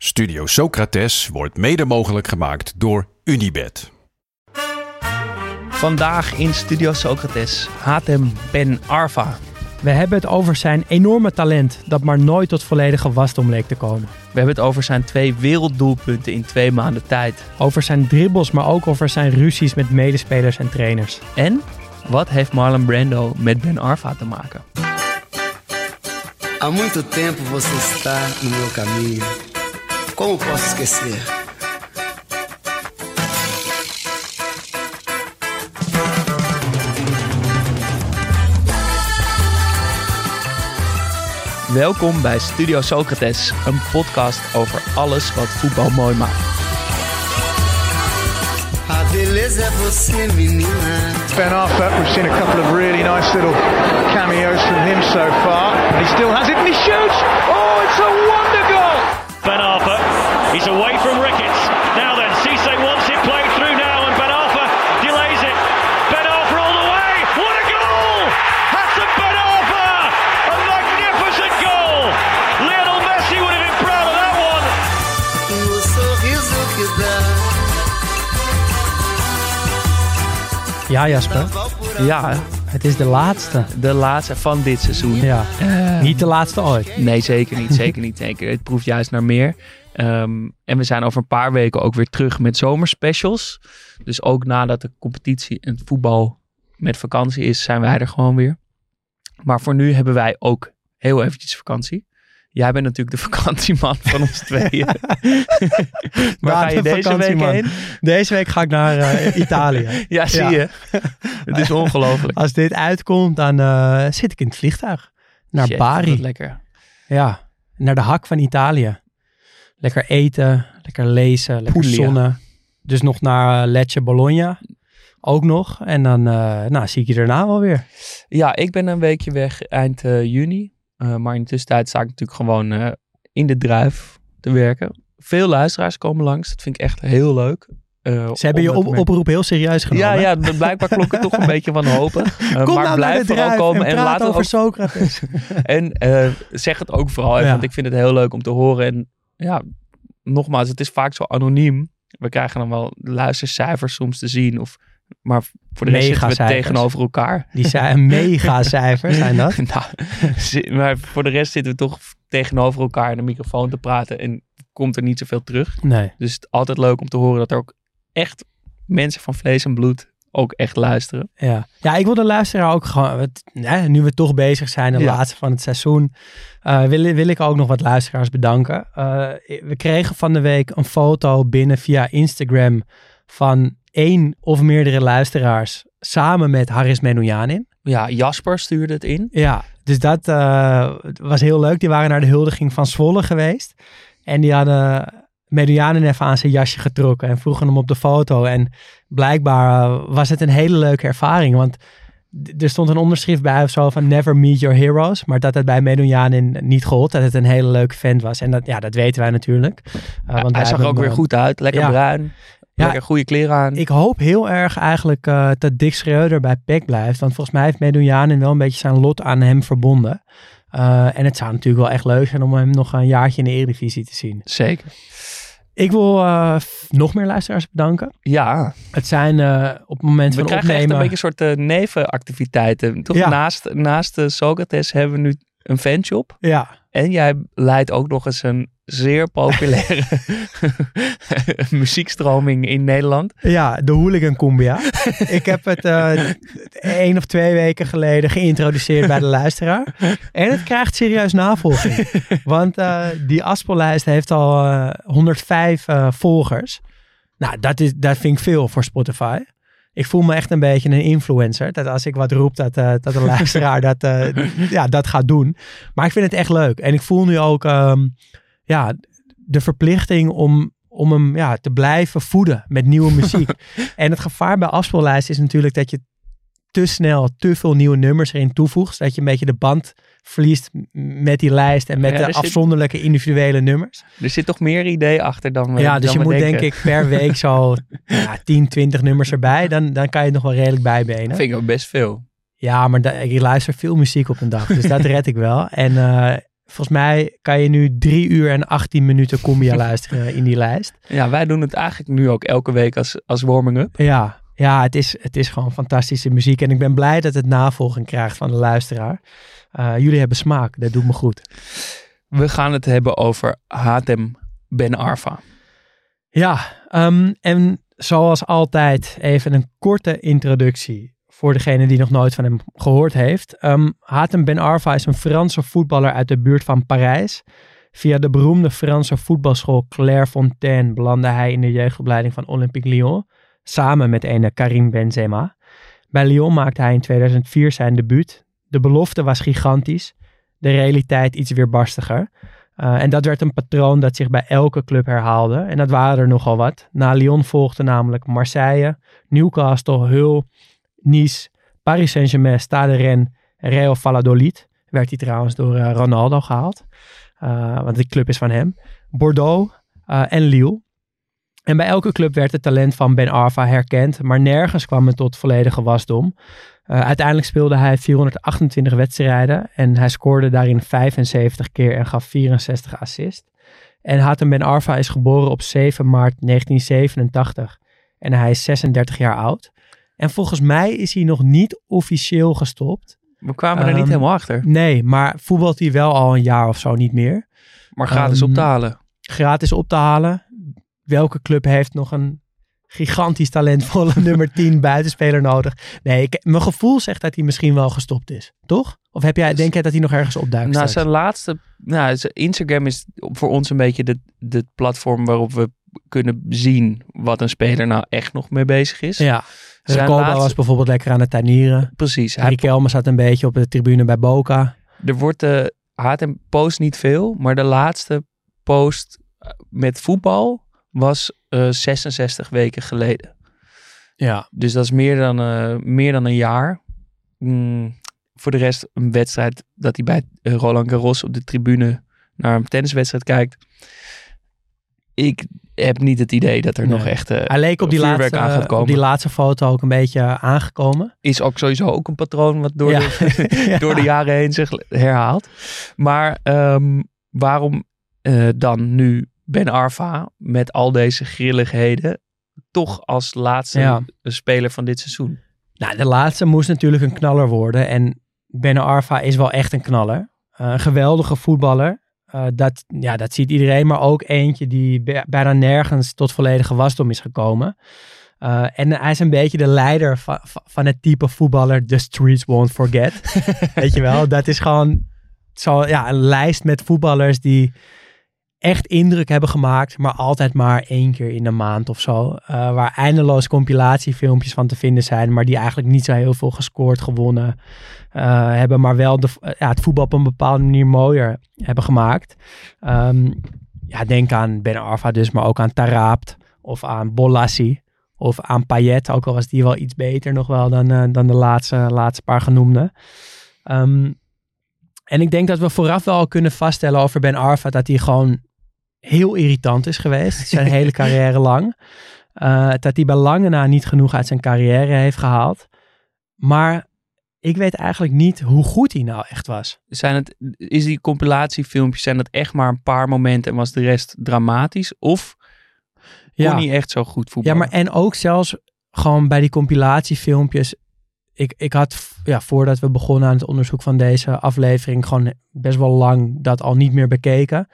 Studio Socrates wordt mede mogelijk gemaakt door Unibed. Vandaag in Studio Socrates Hatem Ben Arfa. We hebben het over zijn enorme talent dat maar nooit tot volledige wasdom leek te komen. We hebben het over zijn twee werelddoelpunten in twee maanden tijd. Over zijn dribbles, maar ook over zijn ruzies met medespelers en trainers. En wat heeft Marlon Brando met Ben Arfa te maken? Há muito tempo você está no meu caminho. Como posso esquecer? Welkom bij Studio Socrates, een podcast over alles wat voetbal mooi maakt. A beleza é você, menina. Ben Arfa, we've seen a couple of really nice little cameos from him so far. And he still has it and he shoots! Oh, it's a wonder! Ben Arfa, he's away from Ricketts. Now then, Cisse wants it played through now, and Ben Arfa delays it. Ben Arfa all the way. What a goal! Hassan Ben Arfa! A magnificent goal! Lionel Messi would have been proud of that one. O sorriso que dá. Ja, Jasper, Ja, het is de laatste. de laatste van dit seizoen. Ja, Eh, niet de laatste ooit. Nee, zeker niet. Zeker niet. Zeker. Het proeft juist naar meer. Ehm, en we zijn over een paar weken ook weer terug met zomerspecials. Dus ook nadat de competitie en het voetbal met vakantie is, zijn wij er gewoon weer. Maar voor nu hebben wij ook heel eventjes vakantie. Jij bent natuurlijk de vakantieman van ons tweeën. Waar ga de je deze week heen? Deze week ga ik naar eh, Italië. Ja, zie Ja. je. Het is ongelooflijk. Als dit uitkomt, dan eh, zit ik in het vliegtuig. Naar Shit, Bari. lekker. Ja, naar de hak van Italië. Lekker eten, lekker lezen, lekker Puglia. zonnen. Dus nog naar uh, Lecce Bologna. Ook nog. En dan eh, nou, zie ik je daarna wel weer. Ja, ik ben een weekje weg eind eh, juni. Eh, maar in de tussentijd sta ik natuurlijk gewoon eh, in de druif te werken. Veel luisteraars komen langs. Dat vind ik echt heel leuk. Eh, Ze hebben je op, oproep heel serieus genomen. Ja, ja, blijkbaar klonk het toch een beetje wanhopig. Uh, Kom maar nou blijf naar de vooral komen en en, praat laat over ook, Socrates. en zeg het ook vooral. even. Want ik vind het heel leuk om te horen. En ja, nogmaals, het is vaak zo anoniem. We krijgen dan wel luistercijfers soms te zien. Of, maar voor de rest zitten we tegenover elkaar. Die zijn mega cijfers, zijn dat. nou, maar voor de rest zitten we toch tegenover elkaar in de microfoon te praten. En komt er niet zoveel terug. Nee. Dus het is altijd leuk om te horen dat er ook echt mensen van vlees en bloed ook echt luisteren. Ja. ja, ik wil de luisteraar ook gewoon, het, nu we toch bezig zijn, de Ja. laatste van het seizoen, eh, wil, wil ik ook nog wat luisteraars bedanken. Eh, we kregen van de week een foto binnen via Instagram van één of meerdere luisteraars samen met Haris Menoujanin. Ja, Jasper stuurde het in. Ja, dus dat eh, was heel leuk. Die waren naar de huldiging van Zwolle geweest. En die hadden Medianen even aan zijn jasje getrokken en vroegen hem op de foto. En blijkbaar eh, was het een hele leuke ervaring. Want er stond een onderschrift bij of zo van never meet your heroes. Maar dat het bij Medianen niet gold. Dat het een hele leuke vent was. En dat, ja, dat weten wij natuurlijk. Eh, want Hij zag er ook weer goed uit. Lekker ja. bruin. Ja. Lekker goede kleren aan. Ik hoop heel erg eigenlijk eh, dat Dick Schreuder bij PEC blijft. Want volgens mij heeft Medunjanin wel een beetje zijn lot aan hem verbonden. Eh, en het zou natuurlijk wel echt leuk zijn om hem nog een jaartje in de Eredivisie te zien. Zeker. Ik wil eh, nog meer luisteraars bedanken. Ja, Het zijn op het moment we van krijgen echt opnemen... een beetje een soort nevenactiviteiten. Toch Ja. naast, naast de Socrates hebben we nu een fanshop. Ja, En jij leidt ook nog eens een zeer populaire muziekstroming in Nederland. ja, de hooligan cumbia. ik heb het eh één of twee weken geleden geïntroduceerd bij de luisteraar. En het krijgt serieus navolging. Want eh, die Aspellijst heeft al eh, 105 eh, volgers. Nou, dat, is, dat vind ik veel voor Spotify. Ik voel me echt een beetje een influencer. Dat als ik wat roep, dat, eh, dat een luisteraar dat, eh, ja, dat gaat doen. Maar ik vind het echt leuk. En ik voel nu ook, ehm, ja, de verplichting om, om hem ja, te blijven voeden met nieuwe muziek. en het gevaar bij afspeellijsten is natuurlijk dat je te snel te veel nieuwe nummers erin toevoegt. Zodat je een beetje de band verliest met die lijst en met Ja, de er zit- afzonderlijke individuele nummers. Er zit toch meer idee achter dan we ja, dus je moet denken. denk ik per week zo ja, 10, 20 nummers erbij. Dan, dan kan je het nog wel redelijk bijbenen. Vind ik ook best veel. Ja, maar ik luister veel muziek op een dag. Dus dat red ik wel. En eh, volgens mij kan je nu 3 uur en 18 minuten Cumbia luisteren in die lijst. Ja, wij doen het eigenlijk nu ook elke week als, als warming-up. Ja, ja het, is, het is gewoon fantastische muziek. En ik ben blij dat het navolging krijgt van de luisteraar. Eh, jullie hebben smaak, dat doet me goed. We gaan het hebben over Hatem Ben Arfa. Ja, ehm, en zoals altijd even een korte introductie voor degene die nog nooit van hem gehoord heeft. Ehm Hatem Ben Arfa is een Franse voetballer uit de buurt van Parijs. Via de beroemde Franse voetbalschool Clairefontaine belandde hij in de jeugdopleiding van Olympique Lyon, samen met ene Karim Benzema. Bij Lyon maakte hij in 2004 zijn debuut. De belofte was gigantisch, de realiteit iets weerbarstiger. Uh, en dat werd een patroon dat zich bij elke club herhaalde. En dat waren er nogal wat. Na Lyon volgden namelijk Marseille, Newcastle, Hull, Nice, Paris Saint-Germain, Stade Rennes en Real Valladolid. Werd hij trouwens door uh, Ronaldo gehaald. Uh, want die club is van hem. Bordeaux en Lille. En bij elke club werd het talent van Ben Arfa herkend, maar nergens kwam het tot volledige wasdom. Uh, uiteindelijk speelde hij 428 wedstrijden en hij scoorde daarin 75 keer en gaf 64 assists. En Hatem Ben Arfa is geboren op 7 maart 1987 en hij is 36 jaar oud. En volgens mij is hij nog niet officieel gestopt. We kwamen er niet helemaal achter. Nee, maar voetbalt hij wel al een jaar of zo niet meer. Maar gratis um, op te halen. Gratis op te halen. Welke club heeft nog een gigantisch talentvolle nummer 10 buitenspeler nodig? Nee, ik, mijn gevoel zegt dat hij misschien wel gestopt is. Toch? Of heb jij, denk jij dat hij nog ergens opduikt? Nou, zijn laatste... Nou, Instagram is voor ons een beetje de, de platform waarop we kunnen zien wat een speler nou echt nog mee bezig is. Ja. Laatste... was bijvoorbeeld lekker aan het tuinieren. Precies. Hij Kelme zat een beetje op de tribune bij Boca. Er wordt uh, HTM post niet veel, maar de laatste post met voetbal was uh, 66 weken geleden. Ja. Dus dat is meer dan, uh, meer dan een jaar. Mm, voor de rest een wedstrijd dat hij bij uh, Roland Garros op de tribune naar een tenniswedstrijd kijkt. Ik heb niet het idee dat er Nee. nog echt uh, Hij leek op die, laatste, aan gaat komen. op die laatste foto ook een beetje aangekomen. Is ook sowieso ook een patroon wat door, Ja. de, door de jaren heen zich herhaalt. Maar ehm, waarom eh, dan nu Ben Arfa met al deze grilligheden toch als laatste Ja. speler van dit seizoen? Nou, de laatste moest natuurlijk een knaller worden. En Ben Arfa is wel echt een knaller. Eh, een geweldige voetballer. Eh, dat, ja, dat ziet iedereen, maar ook eentje die bij- bijna nergens tot volledige wasdom is gekomen. Eh, en hij is een beetje de leider van, van het type voetballer The Streets Won't Forget. Weet je wel, dat is gewoon zo, ja, een lijst met voetballers die echt indruk hebben gemaakt, maar altijd maar één keer in de maand of zo. Eh, waar eindeloos compilatiefilmpjes van te vinden zijn, maar die eigenlijk niet zo heel veel gescoord, gewonnen eh, hebben, maar wel de, eh, ja, het voetbal op een bepaalde manier mooier hebben gemaakt. Ehm, ja, denk aan Ben Arfa dus, maar ook aan Taraapt of aan Bolassi of aan Payet, ook al was die wel iets beter nog wel dan, dan de laatste, laatste paar genoemde. Ehm, en ik denk dat we vooraf wel kunnen vaststellen over Ben Arfa dat hij gewoon heel irritant is geweest. Zijn hele carrière lang. Eh, dat hij bij lange na niet genoeg uit zijn carrière heeft gehaald. Maar ik weet eigenlijk niet hoe goed hij nou echt was. Zijn het, is die compilatiefilmpjes, zijn dat echt maar een paar momenten en was de rest dramatisch? Of kon Ja, hij echt zo goed ja voetballen? maar en ook zelfs gewoon bij die compilatiefilmpjes. Ik, ik had, ja, voordat we begonnen aan het onderzoek van deze aflevering, gewoon best wel lang dat al niet meer bekeken.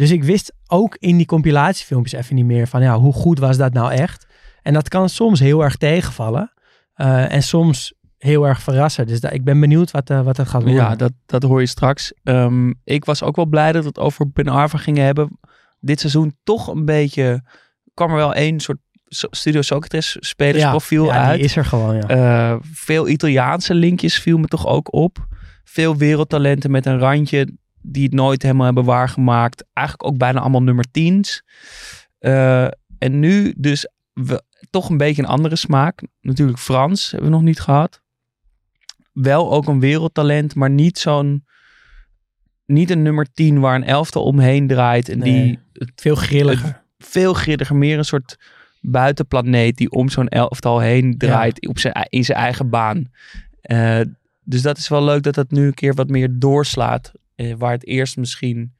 Dus ik wist ook in die compilatiefilmpjes even niet meer van, ja, hoe goed was dat nou echt? En dat kan soms heel erg tegenvallen. eh, en soms heel erg verrassen. Dus ik ben benieuwd wat, eh, wat het gaat worden. Ja, dat, dat hoor je straks. Ehm, ik was ook wel blij dat we het over Ben Arfa gingen hebben. Dit seizoen toch een beetje... kwam er wel één soort So- Studio Socrates spelersprofiel ja, uit. is er gewoon, ja. Eh, veel Italiaanse linkjes viel me toch ook op. Veel wereldtalenten met een randje die het nooit helemaal hebben waargemaakt. Eigenlijk ook bijna allemaal nummer 10's. Eh, en nu dus we, toch een beetje een andere smaak. Natuurlijk Frans hebben we nog niet gehad. Wel ook een wereldtalent, maar niet zo'n... Niet een nummer 10 waar een elftal omheen draait. En Nee. die het Veel grilliger. veel grilliger. Meer een soort buitenplaneet die om zo'n elftal heen draait op zijn, in zijn eigen baan. Eh, dus dat is wel leuk dat dat nu een keer wat meer doorslaat. Eh, waar het eerst misschien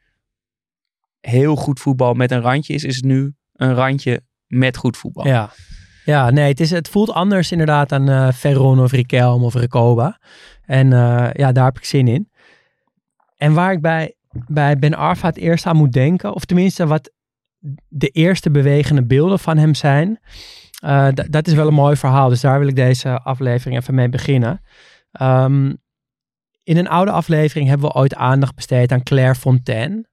heel goed voetbal met een randje is, is het nu een randje met goed voetbal. Ja. Ja, nee, het, is, het voelt anders inderdaad dan eh Ferron of Riquelme of Recoba. En eh, ja, daar heb ik zin in. En waar ik bij, bij Ben Arfa het eerst aan moet denken, of tenminste wat de eerste bewegende beelden van hem zijn, dat is wel een mooi verhaal. Dus daar wil ik deze aflevering even mee beginnen. Ehm, in een oude aflevering hebben we ooit aandacht besteed aan Claire Fontaine.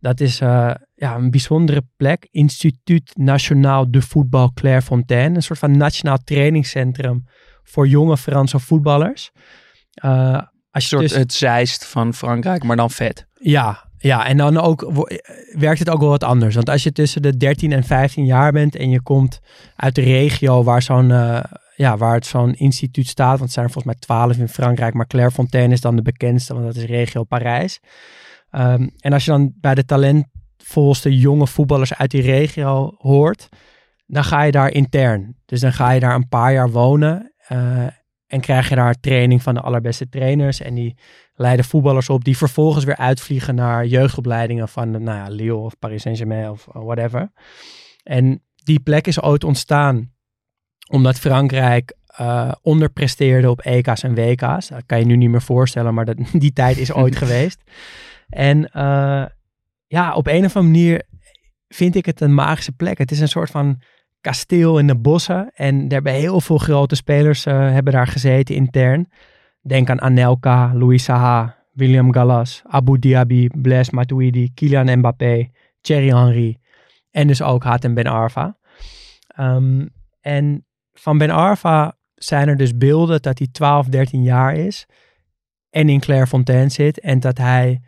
Dat is eh, ja, een bijzondere plek. Instituut National de Voetbal Clairefontaine. Een soort van nationaal trainingscentrum voor jonge Franse voetballers. Eh, als Een je soort dus- het zeist van Frankrijk, maar dan vet. ja, ja, en dan ook werkt het ook wel wat anders. Want als je tussen de 13 en 15 jaar bent en je komt uit de regio waar zo'n eh, ja, waar het zo'n instituut staat, want het zijn er volgens mij 12 in Frankrijk, maar Clairefontaine is dan de bekendste, want dat is regio Parijs. Ehm, en als je dan bij de talentvolste jonge voetballers uit die regio hoort, dan ga je daar intern. Dus dan ga je daar een paar jaar wonen eh, en krijg je daar training van de allerbeste trainers en die leiden voetballers op die vervolgens weer uitvliegen naar jeugdopleidingen van nou ja, Lille of Paris Saint-Germain of whatever. En die plek is ooit ontstaan omdat Frankrijk uh, onderpresteerde op EK's en WK's. Dat kan je nu niet meer voorstellen, maar dat, die tijd is ooit geweest. En uh, ja, op een of andere manier vind ik het een magische plek. Het is een soort van kasteel in de bossen. En hebben heel veel grote spelers uh, hebben daar gezeten intern. Denk aan Anelka, Louis Saha, William Gallas, Abu Dhabi, Blaise Matuidi, Kylian Mbappé, Thierry Henry en dus ook Hatem Ben Arfa. Um, en van Ben Arfa zijn er dus beelden dat hij 12, 13 jaar is en in Clairefontaine zit en dat hij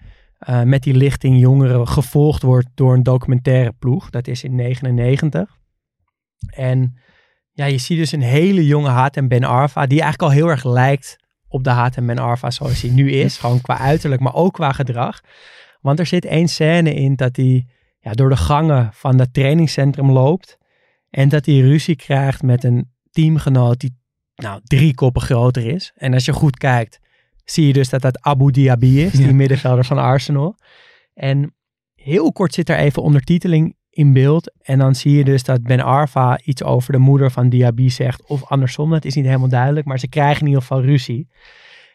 uh, met die lichting jongeren gevolgd wordt door een documentaire ploeg. Dat is in 99. En ja, je ziet dus een hele jonge Hatem Ben Arfa die eigenlijk al heel erg lijkt op de Hatem Ben Arfa zoals hij nu is. Gewoon qua uiterlijk, maar ook qua gedrag. Want er zit één scène in dat hij ja, door de gangen van dat trainingscentrum loopt. En dat hij ruzie krijgt met een teamgenoot die nou, drie koppen groter is. En als je goed kijkt, zie je dus dat dat Abu Dhabi is, die middenvelder van Arsenal. En heel kort zit er even ondertiteling in beeld. En dan zie je dus dat Ben Arfa iets over de moeder van Diaby zegt. Of andersom, dat is niet helemaal duidelijk. Maar ze krijgen in ieder geval ruzie.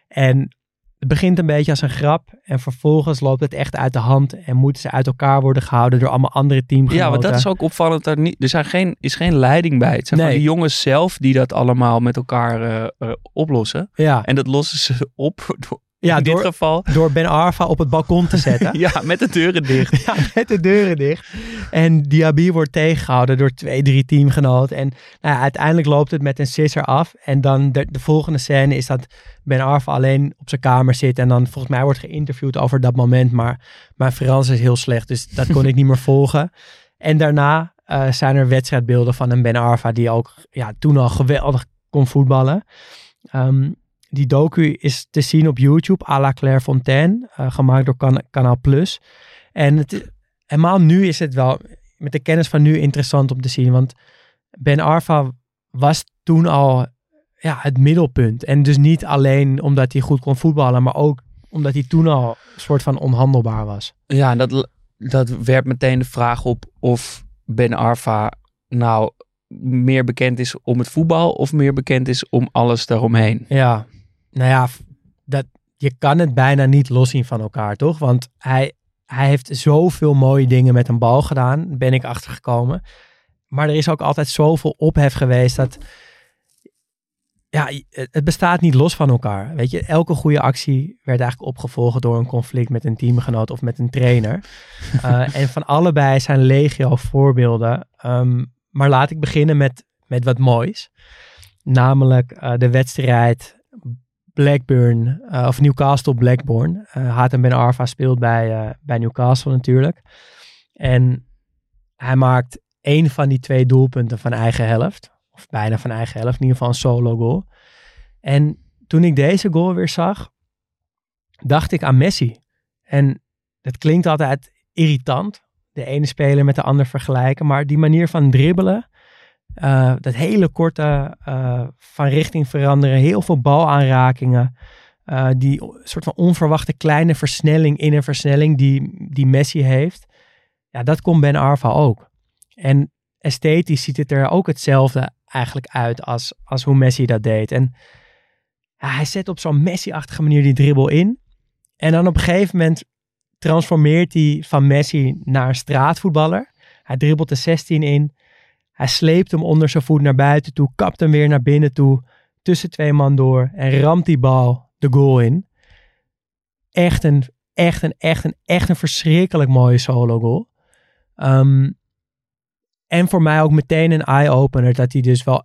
En het begint een beetje als een grap. En vervolgens loopt het echt uit de hand. En moeten ze uit elkaar worden gehouden door allemaal andere teamgenoten. Ja, want dat is ook opvallend. Er, niet, er zijn geen, is geen leiding bij. Het zijn nee. van die jongens zelf die dat allemaal met elkaar uh, uh, oplossen. Ja. En dat lossen ze op door, ja, in door, dit geval. Door Ben Arfa op het balkon te zetten. ja, met de deuren dicht. ja, met de deuren dicht. En Diaby wordt tegengehouden door twee, drie teamgenoten. En nou ja, uiteindelijk loopt het met een sisser af. En dan de, de, volgende scène is dat Ben Arfa alleen op zijn kamer zit. En dan volgens mij wordt geïnterviewd over dat moment. Maar mijn Frans is heel slecht, dus dat kon ik niet meer volgen. En daarna uh, zijn er wedstrijdbeelden van een Ben Arfa die ook ja, toen al geweldig kon voetballen. Um, die docu is te zien op YouTube, à la Claire Fontaine, uh, gemaakt door kan Kanaal Plus. En het, helemaal nu is het wel, met de kennis van nu, interessant om te zien. Want Ben Arfa was toen al ja, het middelpunt. En dus niet alleen omdat hij goed kon voetballen, maar ook omdat hij toen al een soort van onhandelbaar was. Ja, dat, dat werpt meteen de vraag op of Ben Arfa nou meer bekend is om het voetbal of meer bekend is om alles daaromheen. Ja, nou ja, dat, je kan het bijna niet loszien van elkaar, toch? Want hij, hij heeft zoveel mooie dingen met een bal gedaan, ben ik achtergekomen. Maar er is ook altijd zoveel ophef geweest dat... Ja, het bestaat niet los van elkaar. Weet je, elke goede actie werd eigenlijk opgevolgd door een conflict met een teamgenoot of met een trainer. uh, en van allebei zijn legio voorbeelden. Um, maar laat ik beginnen met, met wat moois. Namelijk uh, de wedstrijd Blackburn, uh, of Newcastle Blackburn. Uh, Hatem Ben Arfa speelt bij, uh, bij Newcastle natuurlijk. En hij maakt één van die twee doelpunten van eigen helft. Of bijna van eigen helft, in ieder geval een solo goal. En toen ik deze goal weer zag, dacht ik aan Messi. En dat klinkt altijd irritant. De ene speler met de ander vergelijken. Maar die manier van dribbelen. Uh, dat hele korte uh, van richting veranderen. Heel veel balaanrakingen. Uh, die soort van onverwachte kleine versnelling in een versnelling die, die Messi heeft. Ja, dat kon Ben Arfa ook. En esthetisch ziet het er ook hetzelfde eigenlijk uit als, als hoe Messi dat deed. En ja, hij zet op zo'n Messi-achtige manier die dribbel in. En dan op een gegeven moment transformeert hij van Messi naar straatvoetballer. Hij dribbelt de 16 in. Hij sleept hem onder zijn voet naar buiten toe, kapt hem weer naar binnen toe, tussen twee man door en ramt die bal de goal in. Echt een, echt een, echt een, echt een verschrikkelijk mooie solo goal. Um, en voor mij ook meteen een eye-opener dat hij dus wel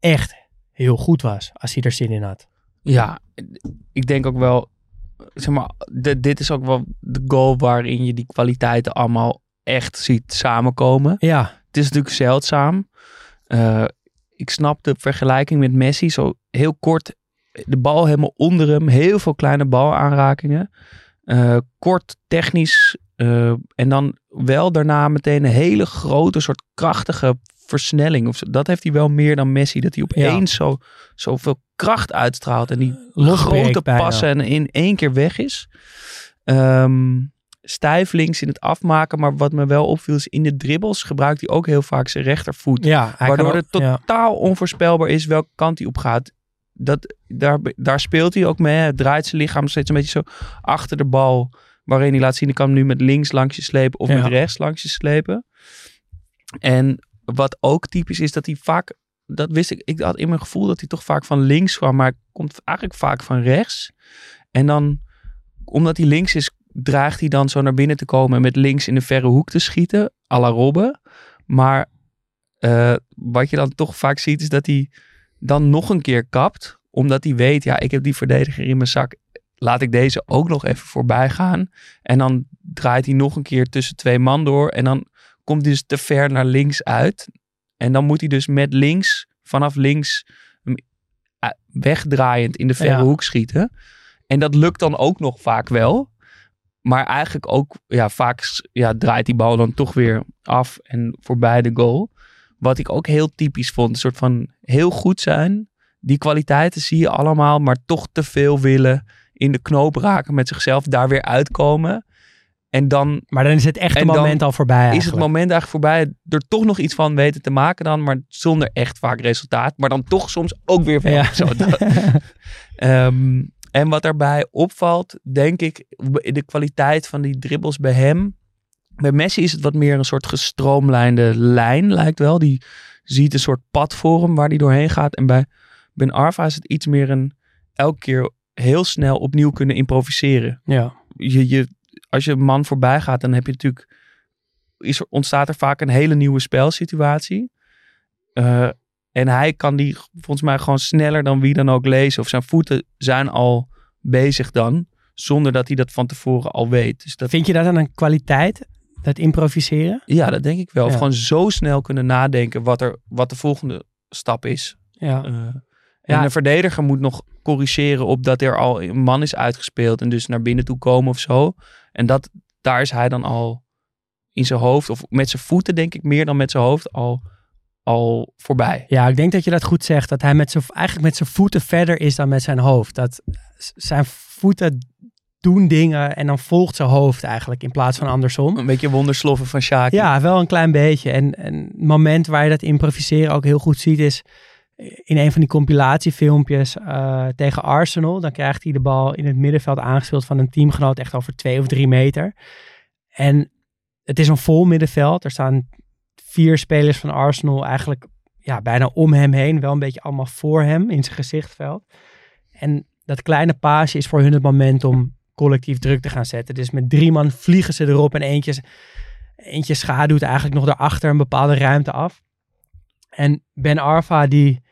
echt heel goed was als hij er zin in had. Ja, ik denk ook wel, zeg maar, dit is ook wel de goal waarin je die kwaliteiten allemaal echt ziet samenkomen. Ja. Het is natuurlijk zeldzaam. Uh, ik snap de vergelijking met Messi. Zo heel kort, de bal helemaal onder hem. Heel veel kleine balaanrakingen. Uh, kort, technisch. Uh, en dan wel daarna meteen een hele grote, soort krachtige versnelling. Of dat heeft hij wel meer dan Messi. Dat hij opeens ja. zo, zoveel kracht uitstraalt. En die grote passen en in één keer weg is. Um, stijf links in het afmaken. Maar wat me wel opviel is in de dribbles gebruikt hij ook heel vaak zijn rechtervoet. Ja, waardoor ook, het totaal ja. onvoorspelbaar is welke kant hij op gaat. Dat, daar, daar speelt hij ook mee. Het draait zijn lichaam steeds een beetje zo achter de bal. Waarin hij laat zien, ik kan hem nu met links langs je slepen of ja. met rechts langs je slepen. En wat ook typisch is, dat hij vaak, dat wist ik, ik had in mijn gevoel dat hij toch vaak van links kwam, maar komt eigenlijk vaak van rechts. En dan, omdat hij links is, draagt hij dan zo naar binnen te komen en met links in de verre hoek te schieten, à la Robben. Maar uh, wat je dan toch vaak ziet, is dat hij dan nog een keer kapt, omdat hij weet, ja, ik heb die verdediger in mijn zak. Laat ik deze ook nog even voorbij gaan. En dan draait hij nog een keer tussen twee man door. En dan komt hij dus te ver naar links uit. En dan moet hij dus met links, vanaf links, wegdraaiend in de verre ja. hoek schieten. En dat lukt dan ook nog vaak wel. Maar eigenlijk ook, ja, vaak ja, draait die bal dan toch weer af en voorbij de goal. Wat ik ook heel typisch vond. Een soort van heel goed zijn. Die kwaliteiten zie je allemaal, maar toch te veel willen in de knoop raken met zichzelf, daar weer uitkomen. En dan, maar dan is het echt een moment al voorbij. Eigenlijk. Is het moment eigenlijk voorbij. Er toch nog iets van weten te maken dan, maar zonder echt vaak resultaat. Maar dan toch soms ook weer. Ja. Zo, um, en wat daarbij opvalt, denk ik, de kwaliteit van die dribbles bij hem. Bij Messi is het wat meer een soort gestroomlijnde lijn, lijkt wel. Die ziet een soort pad voor hem waar hij doorheen gaat. En bij Ben Arfa is het iets meer een elke keer heel snel opnieuw kunnen improviseren. Ja. Je, je, als je een man voorbij gaat, dan heb je natuurlijk, is er, ontstaat er vaak een hele nieuwe spelsituatie. Uh, en hij kan die volgens mij gewoon sneller dan wie dan ook lezen. Of zijn voeten zijn al bezig dan, zonder dat hij dat van tevoren al weet. Dus dat... Vind je dat dan een kwaliteit? Dat improviseren? Ja, dat denk ik wel. Of gewoon zo snel kunnen nadenken wat, er, wat de volgende stap is. Ja. Uh, en ja. een verdediger moet nog corrigeren op dat er al een man is uitgespeeld en dus naar binnen toe komen of zo. En dat, daar is hij dan al in zijn hoofd, of met zijn voeten denk ik meer dan met zijn hoofd, al, al voorbij. Ja, ik denk dat je dat goed zegt. Dat hij met zijn, eigenlijk met zijn voeten verder is dan met zijn hoofd. Dat zijn voeten doen dingen en dan volgt zijn hoofd eigenlijk in plaats van andersom. Een beetje wondersloffen van Shaki. Ja, wel een klein beetje. En, en het moment waar je dat improviseren ook heel goed ziet is in een van die compilatiefilmpjes uh, tegen Arsenal. Dan krijgt hij de bal in het middenveld aangespeeld van een teamgenoot echt over twee of drie meter. En het is een vol middenveld. Er staan vier spelers van Arsenal eigenlijk ja, bijna om hem heen. Wel een beetje allemaal voor hem in zijn gezichtveld. En dat kleine paasje is voor hun het moment om collectief druk te gaan zetten. Dus met drie man vliegen ze erop en eentje, eentje schaduwt eigenlijk nog daarachter een bepaalde ruimte af. En Ben Arfa die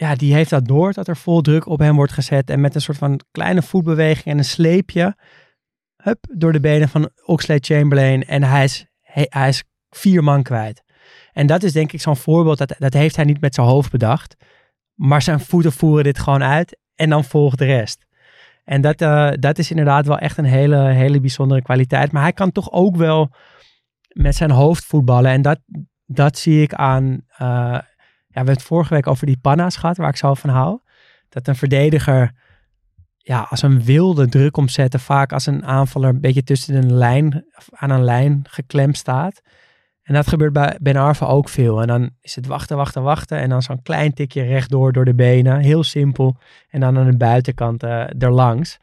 ja, die heeft dat door dat er vol druk op hem wordt gezet. En met een soort van kleine voetbeweging en een sleepje. Hup, door de benen van Oxlade Chamberlain. En hij is, hij, hij is vier man kwijt. En dat is denk ik zo'n voorbeeld. Dat, dat heeft hij niet met zijn hoofd bedacht. Maar zijn voeten voeren dit gewoon uit. En dan volgt de rest. En dat, eh, dat is inderdaad wel echt een hele, hele bijzondere kwaliteit. Maar hij kan toch ook wel met zijn hoofd voetballen. En dat, dat zie ik aan. eh, ja, we hebben het vorige week over die panna's gehad, waar ik zo van hou. Dat een verdediger ja, als een wilde druk omzetten, vaak als een aanvaller een beetje tussen een lijn, aan een lijn geklemd staat. En dat gebeurt bij Ben Arfa ook veel. En dan is het wachten, wachten, wachten. En dan zo'n klein tikje rechtdoor door de benen. Heel simpel. En dan aan de buitenkant eh erlangs.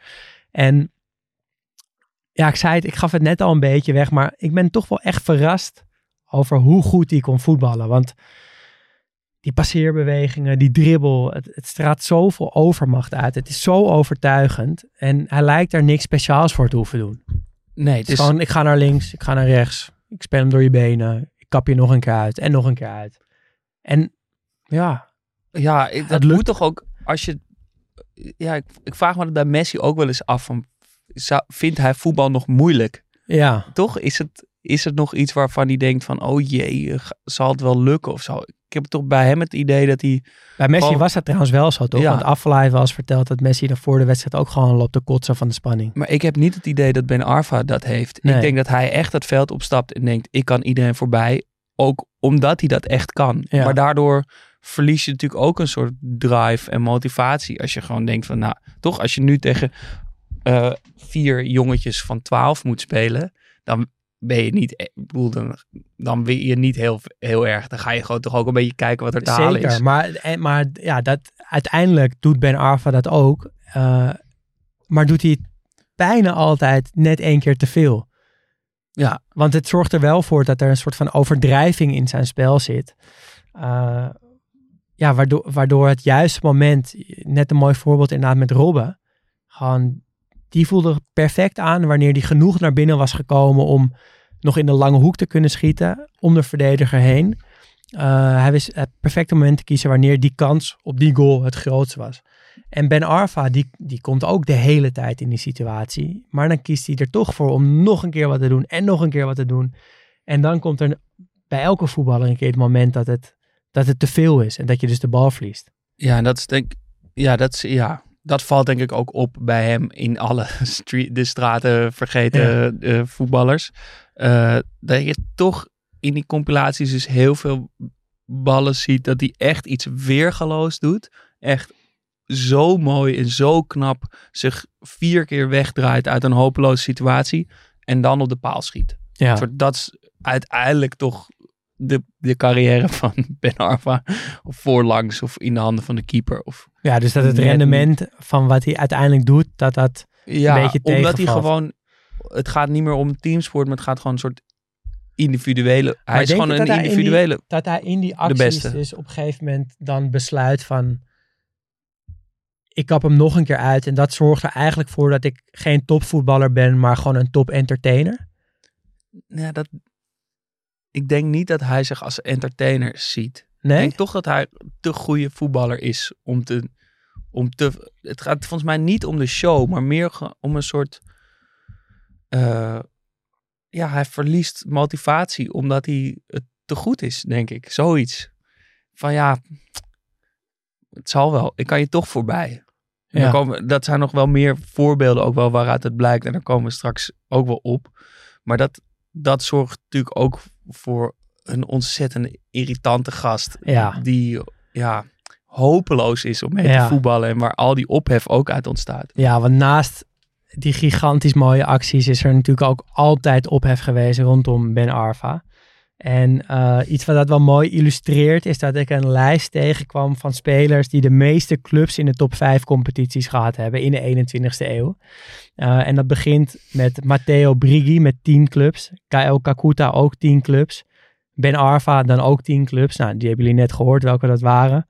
En ja, ik zei het, ik gaf het net al een beetje weg. Maar ik ben toch wel echt verrast over hoe goed hij kon voetballen. Want die passeerbewegingen, die dribbel, het, het straalt zoveel overmacht uit. Het is zo overtuigend. En hij lijkt er niks speciaals voor te hoeven doen. Nee, Het is gewoon, ik ga naar links, ik ga naar rechts. Ik speel hem door je benen. Ik kap je nog een keer uit en nog een keer uit. En ja, Ja, ik- dat lukt. moet toch ook als je. Ja, ik, ik vraag me dat bij Messi ook wel eens af. Van, zou- vindt hij voetbal nog moeilijk? ja, Toch is het, is het nog iets waarvan hij denkt van, oh jee, eh, zal het wel lukken of zo? Ik heb toch bij hem het idee dat hij. bij Messi Gewoon- was dat trouwens wel zo, toch? Ja. Want wel eens verteld dat Messi er voor de wedstrijd ook gewoon loopt te kotsen van de spanning. Maar ik heb niet het idee dat Ben Arfa dat heeft. Nee. Ik denk dat hij echt het veld opstapt en denkt, ik kan iedereen voorbij. Ook omdat hij dat echt kan. Ja. Maar daardoor verlies je natuurlijk ook een soort drive en motivatie. Als je gewoon denkt van, nou, toch als je nu tegen eh, vier jongetjes van 12 moet spelen, dan ben je niet, ik bedoel, dan, dan wil je niet heel, heel erg. Dan ga je gewoon toch ook een beetje kijken wat er te halen Zeker, is. maar, en- maar ja, dat, uiteindelijk doet Ben Arfa dat ook. eh, maar doet hij bijna altijd net één keer te veel. Ja, Want het zorgt er wel voor dat er een soort van overdrijving in zijn spel zit. Eh, ja, waardoor, waardoor het juiste moment, net een mooi voorbeeld inderdaad met Robben, gewoon, die voelde perfect aan wanneer die genoeg naar binnen was gekomen om nog in de lange hoek te kunnen schieten, om de verdediger heen. Eh, hij wist het perfecte moment te kiezen wanneer die kans op die goal het grootst was. En Ben Arfa, die, die komt ook de hele tijd in die situatie. Maar dan kiest hij er toch voor om nog een keer wat te doen en nog een keer wat te doen. En dan komt er bij elke voetballer een keer het moment dat het, dat het te veel is. En dat je dus de bal verliest. Ja, dat is denk ja, dat is, ja, dat valt denk ik ook op bij hem in alle street, de straten vergeten eh, voetballers. Eh, dat je toch in die compilaties dus heel veel ballen ziet dat hij echt iets weergaloos doet. Echt zo mooi en zo knap zich vier keer wegdraait uit een hopeloze situatie en dan op de paal schiet. Ja, dat is uiteindelijk toch de, de carrière van Ben Arfa. Of voorlangs of in de handen van de keeper. Of, ja dus dat het rendement van wat hij uiteindelijk doet, dat dat... ja, Een beetje omdat hij gewoon... Het gaat niet meer om teamsport, maar het gaat gewoon een soort individuele... Hij is gewoon een dat die- individuele... Dat hij in die acties beste. dus op een gegeven moment dan besluit van... Ik kap hem nog een keer uit. En dat zorgt er eigenlijk voor dat ik geen topvoetballer ben, maar gewoon een top entertainer. Ja, dat, ik denk niet dat hij zich als entertainer ziet. Ik Nee? denk toch dat hij te goede voetballer is om te, om te. Het gaat volgens mij niet om de show, maar meer om een soort. eh, ja, hij verliest motivatie omdat hij het te goed is, denk ik. Zoiets. Van ja, het zal wel. Ik kan je toch voorbij. En Ja. komen, dat zijn nog wel meer voorbeelden ook wel waaruit het blijkt. En daar komen we straks ook wel op. Maar dat, dat zorgt natuurlijk ook voor een ontzettend irritante gast. Ja. Die ja, hopeloos is om mee Ja. te voetballen. En waar al die ophef ook uit ontstaat. Ja, want naast die gigantisch mooie acties is er natuurlijk ook altijd ophef geweest rondom Ben Arfa. En eh, iets wat dat wel mooi illustreert is dat ik een lijst tegenkwam van spelers die de meeste clubs in de top 5 competities gehad hebben in de 21ste eeuw. Eh, en dat begint met Matteo Brighi met 10 clubs, Kyle Kakuta ook 10 clubs, Ben Arfa dan ook 10 clubs. Nou, die hebben jullie net gehoord welke dat waren.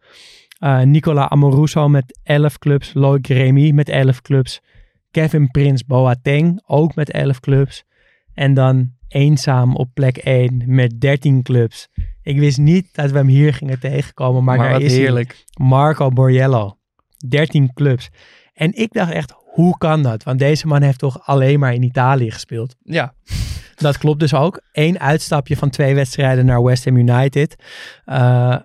Eh, Nicola Amoruso met 11 clubs, Loic Remy met 11 clubs, Kevin Prince Boateng ook met 11 clubs. En dan eenzaam op plek 1 met 13 clubs. Ik wist niet dat we hem hier gingen tegenkomen, maar, Maar, daar wat is hij. heerlijk. Marco Borriello. 13 clubs. En ik dacht echt, hoe kan dat? Want deze man heeft toch alleen maar in Italië gespeeld. Ja, Dat klopt dus ook. Eén uitstapje van twee wedstrijden naar West Ham United. Eh,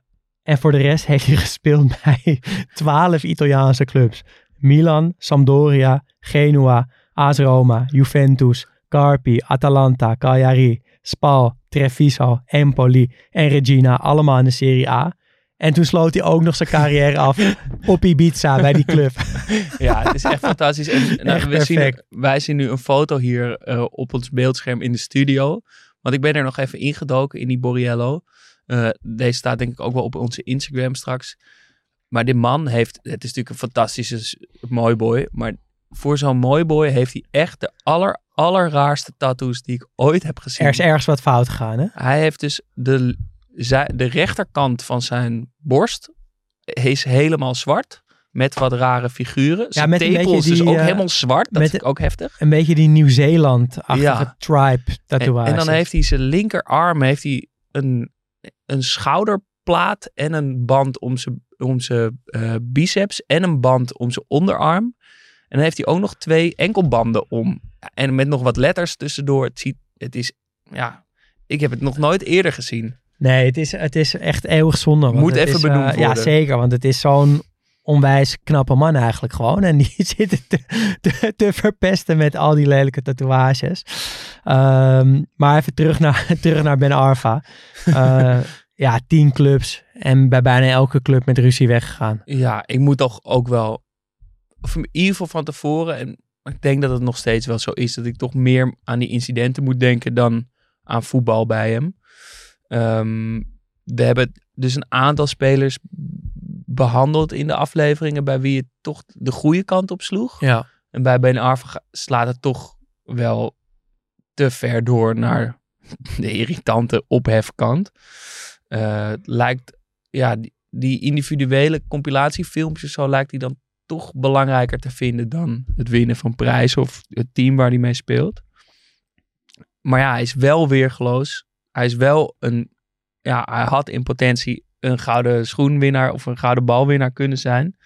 en voor de rest heeft hij gespeeld bij 12 Italiaanse clubs. Milan, Sampdoria, Genua, AS Roma, Juventus, Carpi, Atalanta, Cagliari, Spal, Treviso, Empoli en Regina. Allemaal in de Serie A. En toen sloot hij ook nog zijn carrière af op Ibiza bij die club. ja, het is echt fantastisch. En, nou, Echt we zien, wij zien nu een foto hier eh, op ons beeldscherm in de studio. Want ik ben er nog even ingedoken in die Borriello. Eh, deze staat denk ik ook wel op onze Instagram straks. Maar die man heeft, het is natuurlijk een fantastische mooi boy. Maar voor zo'n mooi boy heeft hij echt de aller, allerraarste tattoos die ik ooit heb gezien. Er is ergens wat fout gegaan, hè? Hij heeft dus de, de rechterkant van zijn borst is helemaal zwart. Met wat rare figuren. Zijn met een beetje is die, ook eh, helemaal zwart. Dat ik ook heftig. Een beetje die Nieuw-Zeeland-achtige Ja. tribe tatoeage. en dan heeft hij zijn linkerarm heeft hij een, een schouderplaat en een band om zijn, om zijn eh, biceps en een band om zijn onderarm. En dan heeft hij ook nog twee enkelbanden om. En met nog wat letters tussendoor. Het, ziet, het is, ja, ik heb het nog nooit eerder gezien. Nee, het is, het is echt eeuwig zonde. Moet even is, eh, benoemd Ja, worden. zeker, zeker. Want het is zo'n onwijs knappe man eigenlijk gewoon. En die te, te, te verpesten met al die lelijke tatoeages. Ehm, maar even terug naar, terug naar Ben Arfa. Eh, ja, tien clubs. En bij bijna elke club met ruzie weggegaan. Ja, ik moet toch ook wel, of in ieder geval van tevoren, en ik denk dat het nog steeds wel zo is, dat ik toch meer aan die incidenten moet denken dan aan voetbal bij hem. Ehm, we hebben dus een aantal spelers behandeld in de afleveringen bij wie het toch de goede kant op sloeg. Ja. En bij Ben Arfa slaat het toch wel te ver door naar de irritante ophefkant. Het lijkt, ja, die, die individuele compilatiefilmpjes, zo lijkt hij dan toch belangrijker te vinden dan het winnen van prijzen of het team waar hij mee speelt. Maar ja, hij is wel weergeloos. Hij is wel een, ja, hij had in potentie een gouden schoenwinnaar of een gouden balwinnaar kunnen zijn.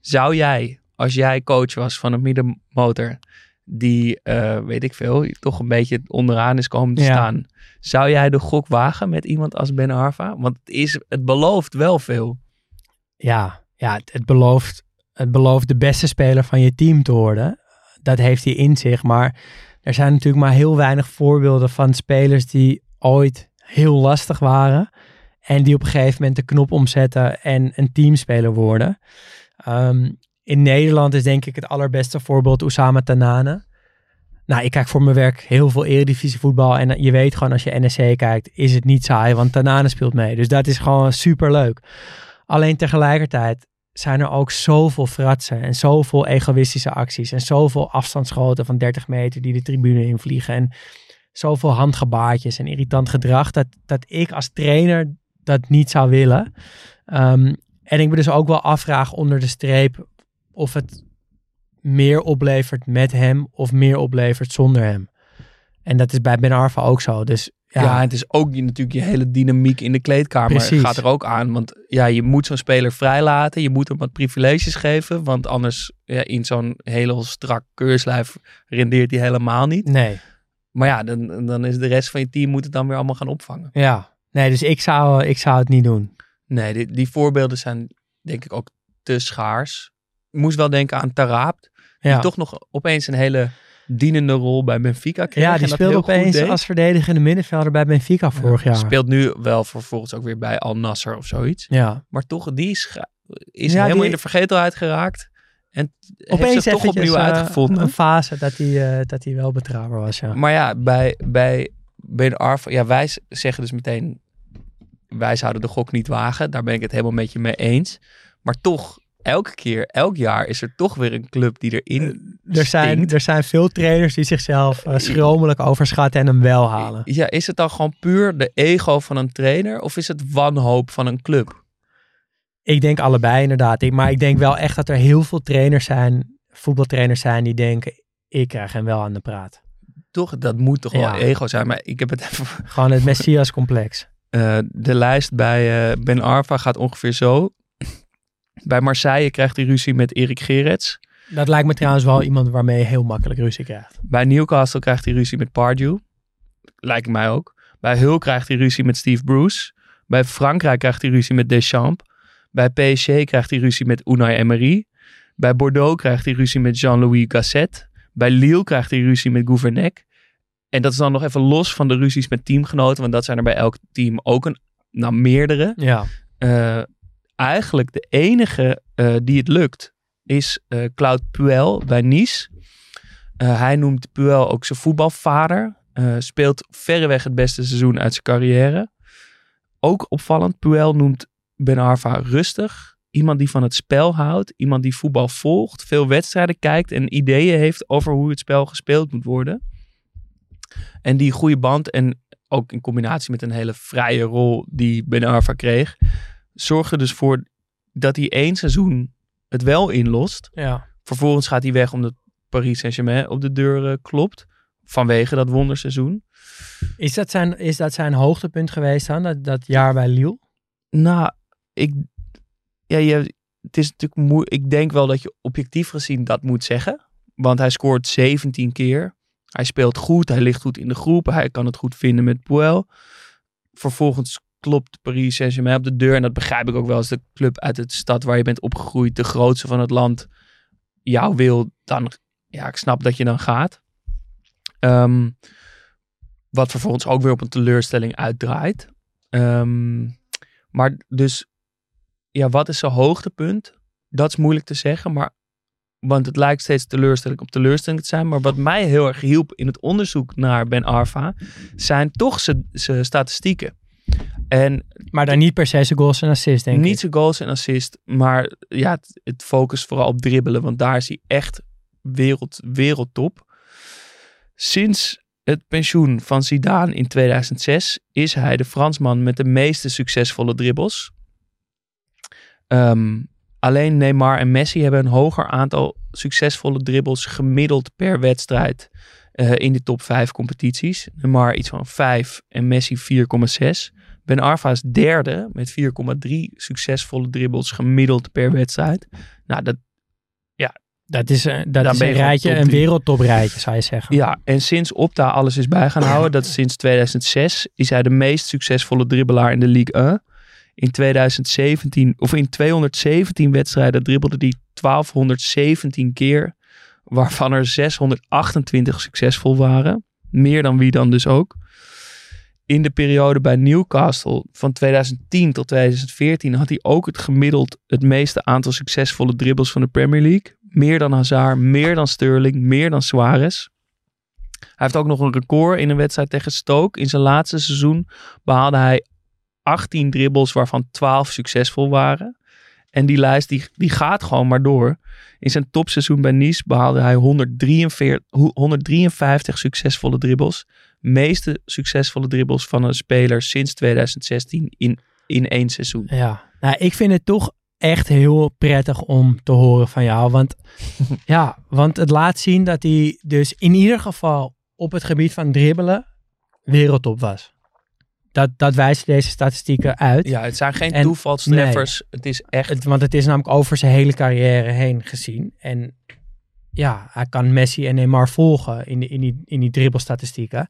Zou jij, als jij coach was van een middenmotor, die, eh, weet ik veel, toch een beetje onderaan is komen te Ja. staan. Zou jij de gok wagen met iemand als Ben Arfa? Want het, is, het belooft wel veel. Ja, ja het, het belooft, het belooft de beste speler van je team te worden. Dat heeft hij in zich. Maar er zijn natuurlijk maar heel weinig voorbeelden van spelers die ooit heel lastig waren. En die op een gegeven moment de knop omzetten en een teamspeler worden. Ehm, in Nederland is denk ik het allerbeste voorbeeld Oussama Tanane. Nou, ik kijk voor mijn werk heel veel eredivisie voetbal. En je weet gewoon als je NEC kijkt, is het niet saai. Want Tanane speelt mee. Dus dat is gewoon super leuk. Alleen tegelijkertijd zijn er ook zoveel fratsen en zoveel egoïstische acties en zoveel afstandsschoten van 30 meter die de tribune invliegen en zoveel handgebaartjes en irritant gedrag dat, dat ik als trainer dat niet zou willen. Ehm, en ik me dus ook wel afvraag onder de streep of het meer oplevert met hem of meer oplevert zonder hem. En dat is bij Ben Arfa ook zo. Dus Ja, ja, het is ook natuurlijk je hele dynamiek in de kleedkamer Precies. gaat er ook aan. Want ja, je moet zo'n speler vrijlaten. Je moet hem wat privileges geven. Want anders ja, in zo'n heel strak keurslijf rendeert hij helemaal niet. nee. Maar ja, dan, dan is de rest van je team moet het dan weer allemaal gaan opvangen. Ja, nee, dus ik zou, ik zou het niet doen. Nee, die, die voorbeelden zijn denk ik ook te schaars. Ik moest wel denken aan Taraabt. Ja. Die toch nog opeens een hele dienende rol bij Benfica kreeg. Ja, die speelde opeens als verdedigende middenvelder bij Benfica vorig jaar. Speelt nu wel vervolgens ook weer bij Al Nasser of zoiets. Ja. Maar toch, die is, ge- is Ja, helemaal die- in de vergetelheid geraakt. En heeft Opeens zich toch opnieuw eh, uitgevonden. een fase dat hij, eh, dat hij wel betrouwbaar was, ja. Maar ja, bij, bij Ben Arfa, ja, wij zeggen dus meteen, wij zouden de gok niet wagen. Daar ben ik het helemaal met je mee eens. Maar toch, elke keer, elk jaar is er toch weer een club die erin Er zijn, er zijn veel trainers die zichzelf eh, schromelijk overschatten en hem wel halen. Ja, is het dan gewoon puur de ego van een trainer of is het wanhoop van een club? Ik denk allebei inderdaad. Ik, maar ik denk wel echt dat er heel veel trainers zijn, voetbaltrainers zijn, die denken, ik krijg hem wel aan de praat. Toch, dat moet toch wel ego zijn. Maar ik heb het even Gewoon het Messias complex. Eh, de lijst bij eh, Ben Arfa gaat ongeveer zo. Bij Marseille krijgt hij ruzie met Erik Gerets. Dat lijkt me trouwens wel iemand waarmee je heel makkelijk ruzie krijgt. Bij Newcastle krijgt hij ruzie met Pardew. Lijkt mij ook. Bij Hull krijgt hij ruzie met Steve Bruce. Bij Frankrijk krijgt hij ruzie met Deschamps. Bij PSG krijgt hij ruzie met Unai Emery. Bij Bordeaux krijgt hij ruzie met Jean-Louis Gasset. Bij Lille krijgt hij ruzie met Gouvernec. En dat is dan nog even los van de ruzies met teamgenoten. Want dat zijn er bij elk team ook een, nou, meerdere. Ja. Eh, eigenlijk de enige eh, die het lukt is eh Claude Puel bij Nice. Eh, hij noemt Puel ook zijn voetbalvader. Eh, speelt verreweg het beste seizoen uit zijn carrière. Ook opvallend, Puel noemt Ben Arfa rustig. Iemand die van het spel houdt. Iemand die voetbal volgt. Veel wedstrijden kijkt en ideeën heeft over hoe het spel gespeeld moet worden. En die goede band en ook in combinatie met een hele vrije rol die Ben Arfa kreeg. Zorgde dus voor dat hij één seizoen het wel inlost. ja. Vervolgens gaat hij weg omdat Paris Saint-Germain op de deur eh, klopt. Vanwege dat wonderseizoen. Is, dat zijn, is dat zijn hoogtepunt geweest dan, dat, dat jaar bij Lille? Nou, ik, ja, je, het is natuurlijk moe, ik denk wel dat je objectief gezien dat moet zeggen. Want hij scoort 17 keer. Hij speelt goed, hij ligt goed in de groep. Hij kan het goed vinden met Puel. Vervolgens klopt Paris Saint-Germain op de deur. En dat begrijp ik ook wel als de club uit de stad waar je bent opgegroeid, de grootste van het land, jou wil. Dan, ja, ik snap dat je dan gaat. Ehm, wat vervolgens ook weer op een teleurstelling uitdraait. Ehm, maar dus, ja, wat is zijn hoogtepunt? Dat is moeilijk te zeggen, maar want het lijkt steeds teleurstelling op teleurstelling te zijn. Maar wat mij heel erg hielp in het onderzoek naar Ben Arfa, zijn toch zijn statistieken. En Maar dan niet per se zijn goals en assists, denk niet ik. zijn goals en assist, maar ja, het, het focust vooral op dribbelen, want daar is hij echt wereld, wereldtop. Sinds het pensioen van Zidane in 2006 is hij de Fransman met de meeste succesvolle dribbles. Ehm, alleen Neymar en Messi hebben een hoger aantal succesvolle dribbles gemiddeld per wedstrijd eh, in de top 5 competities. Neymar iets van 5 en Messi 4,6. Ben Arfa is derde met 4,3 succesvolle dribbles gemiddeld per wedstrijd. Nou, dat, Dat is, eh, dat is een rijtje, een wereldtoprijtje, zou je zeggen. ja, en sinds Opta alles is bij gaan houden, dat is sinds 2006, is hij de meest succesvolle dribbelaar in de Ligue 1. In 2017, of in 217 wedstrijden dribbelde hij 1217 keer, waarvan er 628 succesvol waren. Meer dan wie dan dus ook. In de periode bij Newcastle van 2010 tot 2014 had hij ook het gemiddeld het meeste aantal succesvolle dribbles van de Premier League. Meer dan Hazard, meer dan Sterling, meer dan Suarez. Hij heeft ook nog een record in een wedstrijd tegen Stoke. In zijn laatste seizoen behaalde hij 18 dribbles, waarvan 12 succesvol waren. En die lijst die, die gaat gewoon maar door. In zijn topseizoen bij Nice behaalde hij 143, 153 succesvolle dribbles. Meeste succesvolle dribbles van een speler sinds 2016 in, in één seizoen. Ja, nou, ik vind het toch echt heel prettig om te horen van jou. Want, ja, want het laat zien dat hij dus in ieder geval op het gebied van dribbelen wereldtop was. Dat, dat wijzen deze statistieken uit. Ja, het zijn geen En- toevalstreffers. Het is echt Het, want het is namelijk over zijn hele carrière heen gezien. En ja, hij kan Messi en Neymar volgen in, die- in, die, in die dribbelstatistieken.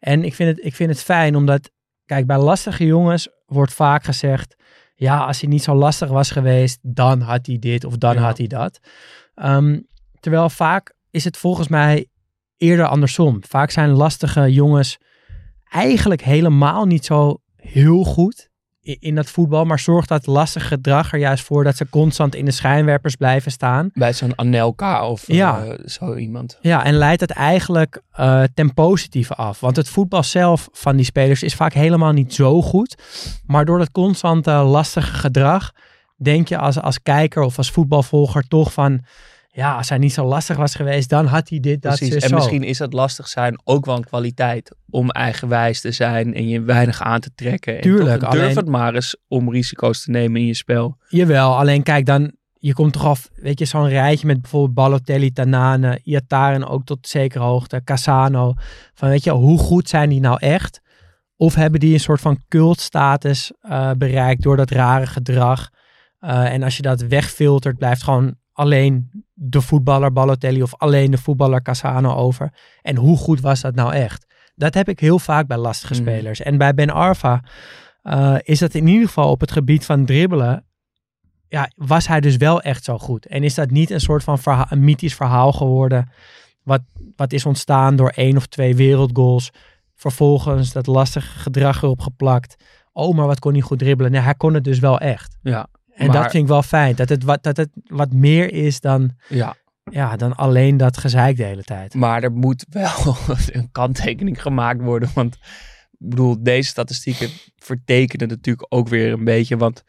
En ik vind, het, ik vind het fijn omdat, kijk, bij lastige jongens wordt vaak gezegd, ja, als hij niet zo lastig was geweest, dan had hij dit of dan Ja. had hij dat. Ehm, terwijl vaak is het volgens mij eerder andersom. Vaak zijn lastige jongens eigenlijk helemaal niet zo heel goed in dat voetbal, maar zorgt dat lastig gedrag er juist voor dat ze constant in de schijnwerpers blijven staan. bij zo'n Anelka of Ja. eh, zo iemand. Ja, en leidt het eigenlijk eh, ten positieve af. Want het voetbal zelf van die spelers is vaak helemaal niet zo goed. Maar door dat constante lastige gedrag, denk je als, als kijker of als voetbalvolger toch van... Ja, als hij niet zo lastig was geweest, dan had hij dit, dat, Precies. En zo. misschien is dat lastig zijn ook wel een kwaliteit om eigenwijs te zijn en je weinig aan te trekken. En Tuurlijk, durf alleen- het maar eens om risico's te nemen in je spel. Jawel, alleen kijk dan, je komt toch af, weet je, zo'n rijtje met bijvoorbeeld Balotelli, Tanane, Iataren ook tot zekere hoogte, Casano. Van weet je, hoe goed zijn die nou echt? Of hebben die een soort van cultstatus eh, bereikt door dat rare gedrag. Eh, en als je dat wegfiltert, blijft gewoon alleen de voetballer Balotelli of alleen de voetballer Cassano over. En hoe goed was dat nou echt? Dat heb ik heel vaak bij lastige spelers. En bij Ben Arfa eh, is dat in ieder geval op het gebied van dribbelen. Ja, was hij dus wel echt zo goed? En is dat niet een soort van een mythisch verhaal geworden? Wat, wat is ontstaan door één of twee wereldgoals. Vervolgens dat lastige gedrag erop geplakt. Oh, maar wat kon hij goed dribbelen? Nee, hij kon het dus wel echt. Ja, En Maar- dat vind ik wel fijn. Dat het, wat, dat het wat meer is dan, ja. ja, dan alleen dat gezeik de hele tijd. Maar er moet wel een kanttekening gemaakt worden. Want ik bedoel, deze statistieken vertekenen natuurlijk ook weer een beetje. Want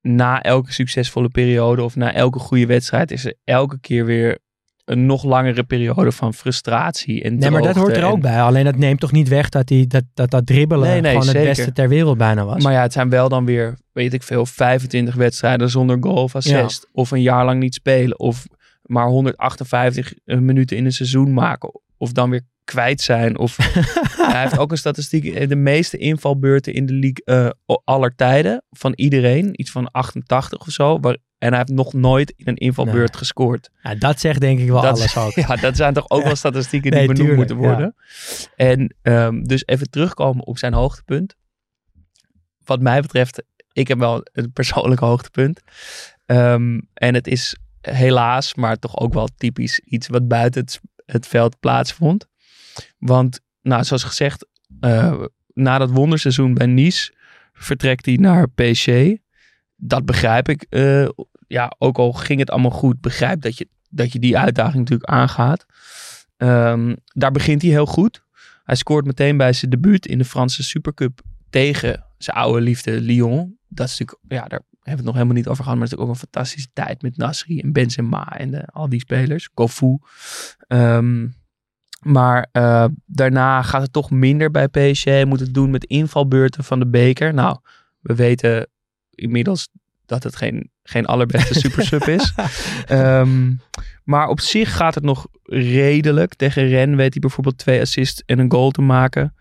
na elke succesvolle periode of na elke goede wedstrijd is er elke keer weer een nog langere periode van frustratie. En Nee, maar dat hoort er ook en- bij. Alleen dat neemt toch niet weg dat die, dat, dat, dat dribbelen Nee, nee, gewoon het beste ter wereld bijna was. Maar ja, het zijn wel dan weer, weet ik veel, 25 wedstrijden zonder goal of assist. Of een jaar lang niet spelen. Of maar 158 minuten in een seizoen maken. Of dan weer kwijt zijn. Of hij heeft ook een statistiek. eh, De meeste invalbeurten in de league o- aller tijden. Van iedereen. Iets van 88 of zo. Waar, en hij heeft nog nooit in een invalbeurt Nee. gescoord. ja, dat zegt denk ik wel Dat- alles ook. Ja, dat zijn toch ook wel statistieken die Nee, benoemd tuurlijk, moeten worden. En ehm, dus even terugkomen op zijn hoogtepunt. Wat mij betreft, ik heb wel een persoonlijk hoogtepunt. Ehm, en het is helaas, maar toch ook wel typisch iets wat buiten het, het veld plaatsvond. Want, nou, zoals gezegd, eh, na dat wonderseizoen bij Nice vertrekt hij naar PSG. Dat begrijp ik. eh, ja, ook al ging het allemaal goed, begrijp dat je, dat je die uitdaging natuurlijk aangaat. Ehm, daar begint hij heel goed. Hij scoort meteen bij zijn debuut in de Franse Supercup tegen zijn oude liefde Lyon. Dat is natuurlijk, ja, daar hebben we het nog helemaal niet over gehad, maar het is natuurlijk ook een fantastische tijd met Nasri en Benzema en eh, al die spelers. Kofu. Ehm, maar eh, daarna gaat het toch minder bij PSG. Moet het doen met invalbeurten van de beker. Nou, we weten inmiddels dat het geen, geen allerbeste supersub is. Ehm, maar op zich gaat het nog redelijk. Tegen Ren weet hij bijvoorbeeld twee assists en een goal te maken.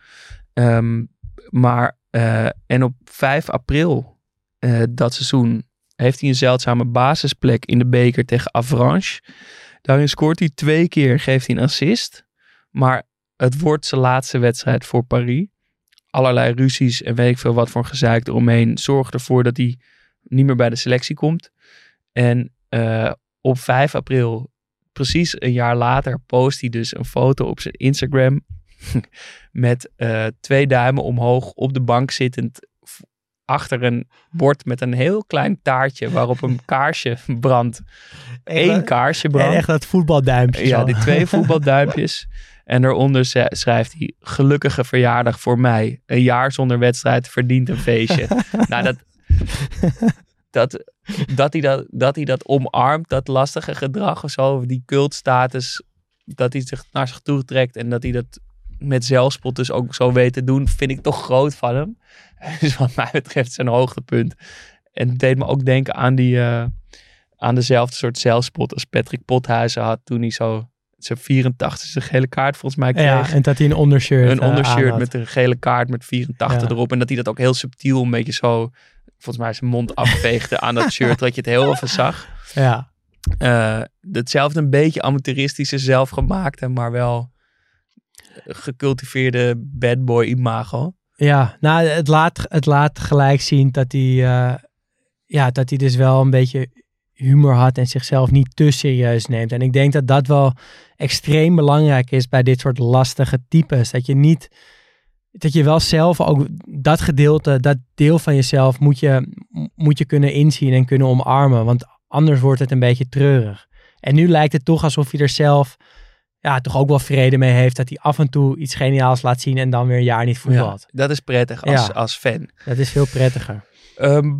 Ehm, maar, eh, en op 5 april eh, dat seizoen heeft hij een zeldzame basisplek in de beker tegen Avranches. Daarin scoort hij twee keer, geeft hij een assist. Maar het wordt zijn laatste wedstrijd voor Paris. Allerlei ruzies en weet ik veel wat voor gezeik eromheen zorgt ervoor dat hij niet meer bij de selectie komt. En eh, op 5 april, precies een jaar later, post hij dus een foto op zijn Instagram met eh, twee duimen omhoog op de bank zittend achter een bord met een heel klein taartje waarop een kaarsje brandt. Eén kaarsje En brandt. echt dat voetbalduimpje. Ja, die twee voetbalduimpjes. En daaronder schrijft hij: Gelukkige verjaardag voor mij. Een jaar zonder wedstrijd verdient een feestje. nou, dat, dat, dat, hij dat, dat hij dat omarmt, dat lastige gedrag of zo, die cultstatus, dat hij zich naar zich toe trekt en dat hij dat met zelfspot dus ook zo weet te doen, vind ik toch groot van hem. Dus wat mij betreft zijn hoogtepunt. En het deed me ook denken aan die, eh, aan dezelfde soort zelfspot als Patrick Pothuizen had toen hij zo zijn 84 gele kaart volgens mij kreeg. Ja, en dat hij een ondershirt een eh, ondershirt met een gele kaart met 84 Ja. erop. En dat hij dat ook heel subtiel een beetje zo, volgens mij zijn mond afveegde aan dat shirt, dat je het heel even zag. Ja. Eh, hetzelfde een beetje amateuristische, zelfgemaakte, maar wel gecultiveerde bad boy imago. Ja, nou, het laat, het laat gelijk zien dat hij, eh, ja, dat hij dus wel een beetje humor had en zichzelf niet te serieus neemt. En ik denk dat dat wel extreem belangrijk is bij dit soort lastige types. Dat je niet, dat je wel zelf ook dat gedeelte, dat deel van jezelf moet je, moet je kunnen inzien en kunnen omarmen. Want anders wordt het een beetje treurig. En nu lijkt het toch alsof hij er zelf ja, toch ook wel vrede mee heeft dat hij af en toe iets geniaals laat zien en dan weer een jaar niet voetbalt. dat is prettig als, Ja. als fan. Dat is veel prettiger. Ehm,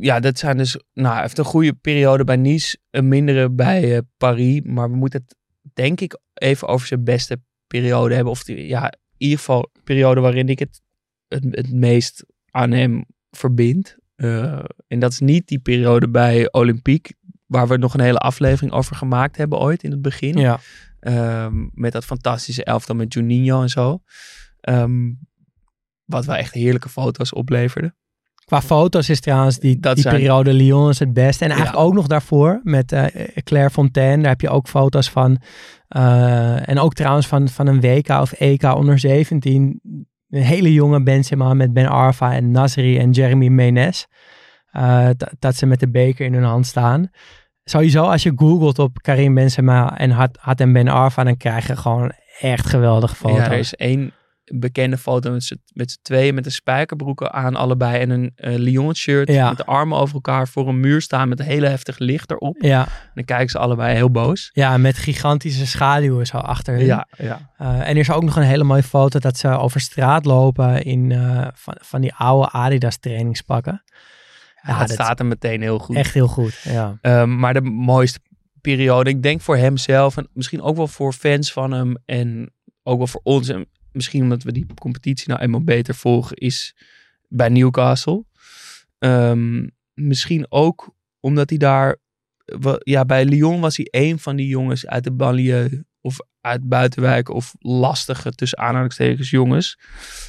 ja, dat zijn dus. Nou, hij heeft een goede periode bij Nice, een mindere bij eh, Paris. Maar we moeten het, denk ik, even over zijn beste periode hebben. Of die, ja, in ieder geval een periode waarin ik het het, het meest aan hem verbind. Eh, en dat is niet die periode bij Olympique, waar we nog een hele aflevering over gemaakt hebben ooit in het begin. Ja. Ehm, met dat fantastische elftal met Juninho en zo. Ehm, wat wel echt heerlijke foto's opleverde. Qua foto's is trouwens die, Dat die zijn- periode Lyon is het beste. En eigenlijk Ja. ook nog daarvoor met eh Claire Fontaine. Daar heb je ook foto's van. Eh, en ook trouwens van, van een WK of EK onder 17. Een hele jonge Benzema met Ben Arfa en Nasri en Jeremy Menes. Eh, dat- ze met de beker in hun hand staan. Sowieso als je googelt op Karim Benzema en had, had en Ben Arfa. Dan krijg je gewoon echt geweldige foto's. Ja, er is één bekende foto met z'n met z'n tweeën met de spijkerbroeken aan allebei en een eh, Lyon-shirt Ja. met de armen over elkaar voor een muur staan met een hele heftig licht erop. ja, En dan kijken ze allebei heel boos. ja, met gigantische schaduwen zo achter hun. ja. Eh, en er is ook nog een hele mooie foto dat ze over straat lopen in eh, van, van die oude Adidas trainingspakken. Ja, dat staat hem meteen heel goed. Echt heel goed, ja. Maar de mooiste periode, ik denk voor hemzelf en misschien ook wel voor fans van hem en ook wel voor ons misschien omdat we die competitie nou eenmaal beter volgen, is bij Newcastle. Ehm, misschien ook omdat hij daar, wa- ja, bij Lyon was hij een van die jongens uit de banlieue of uit buitenwijken of lastige tussen aanhalingstekens jongens.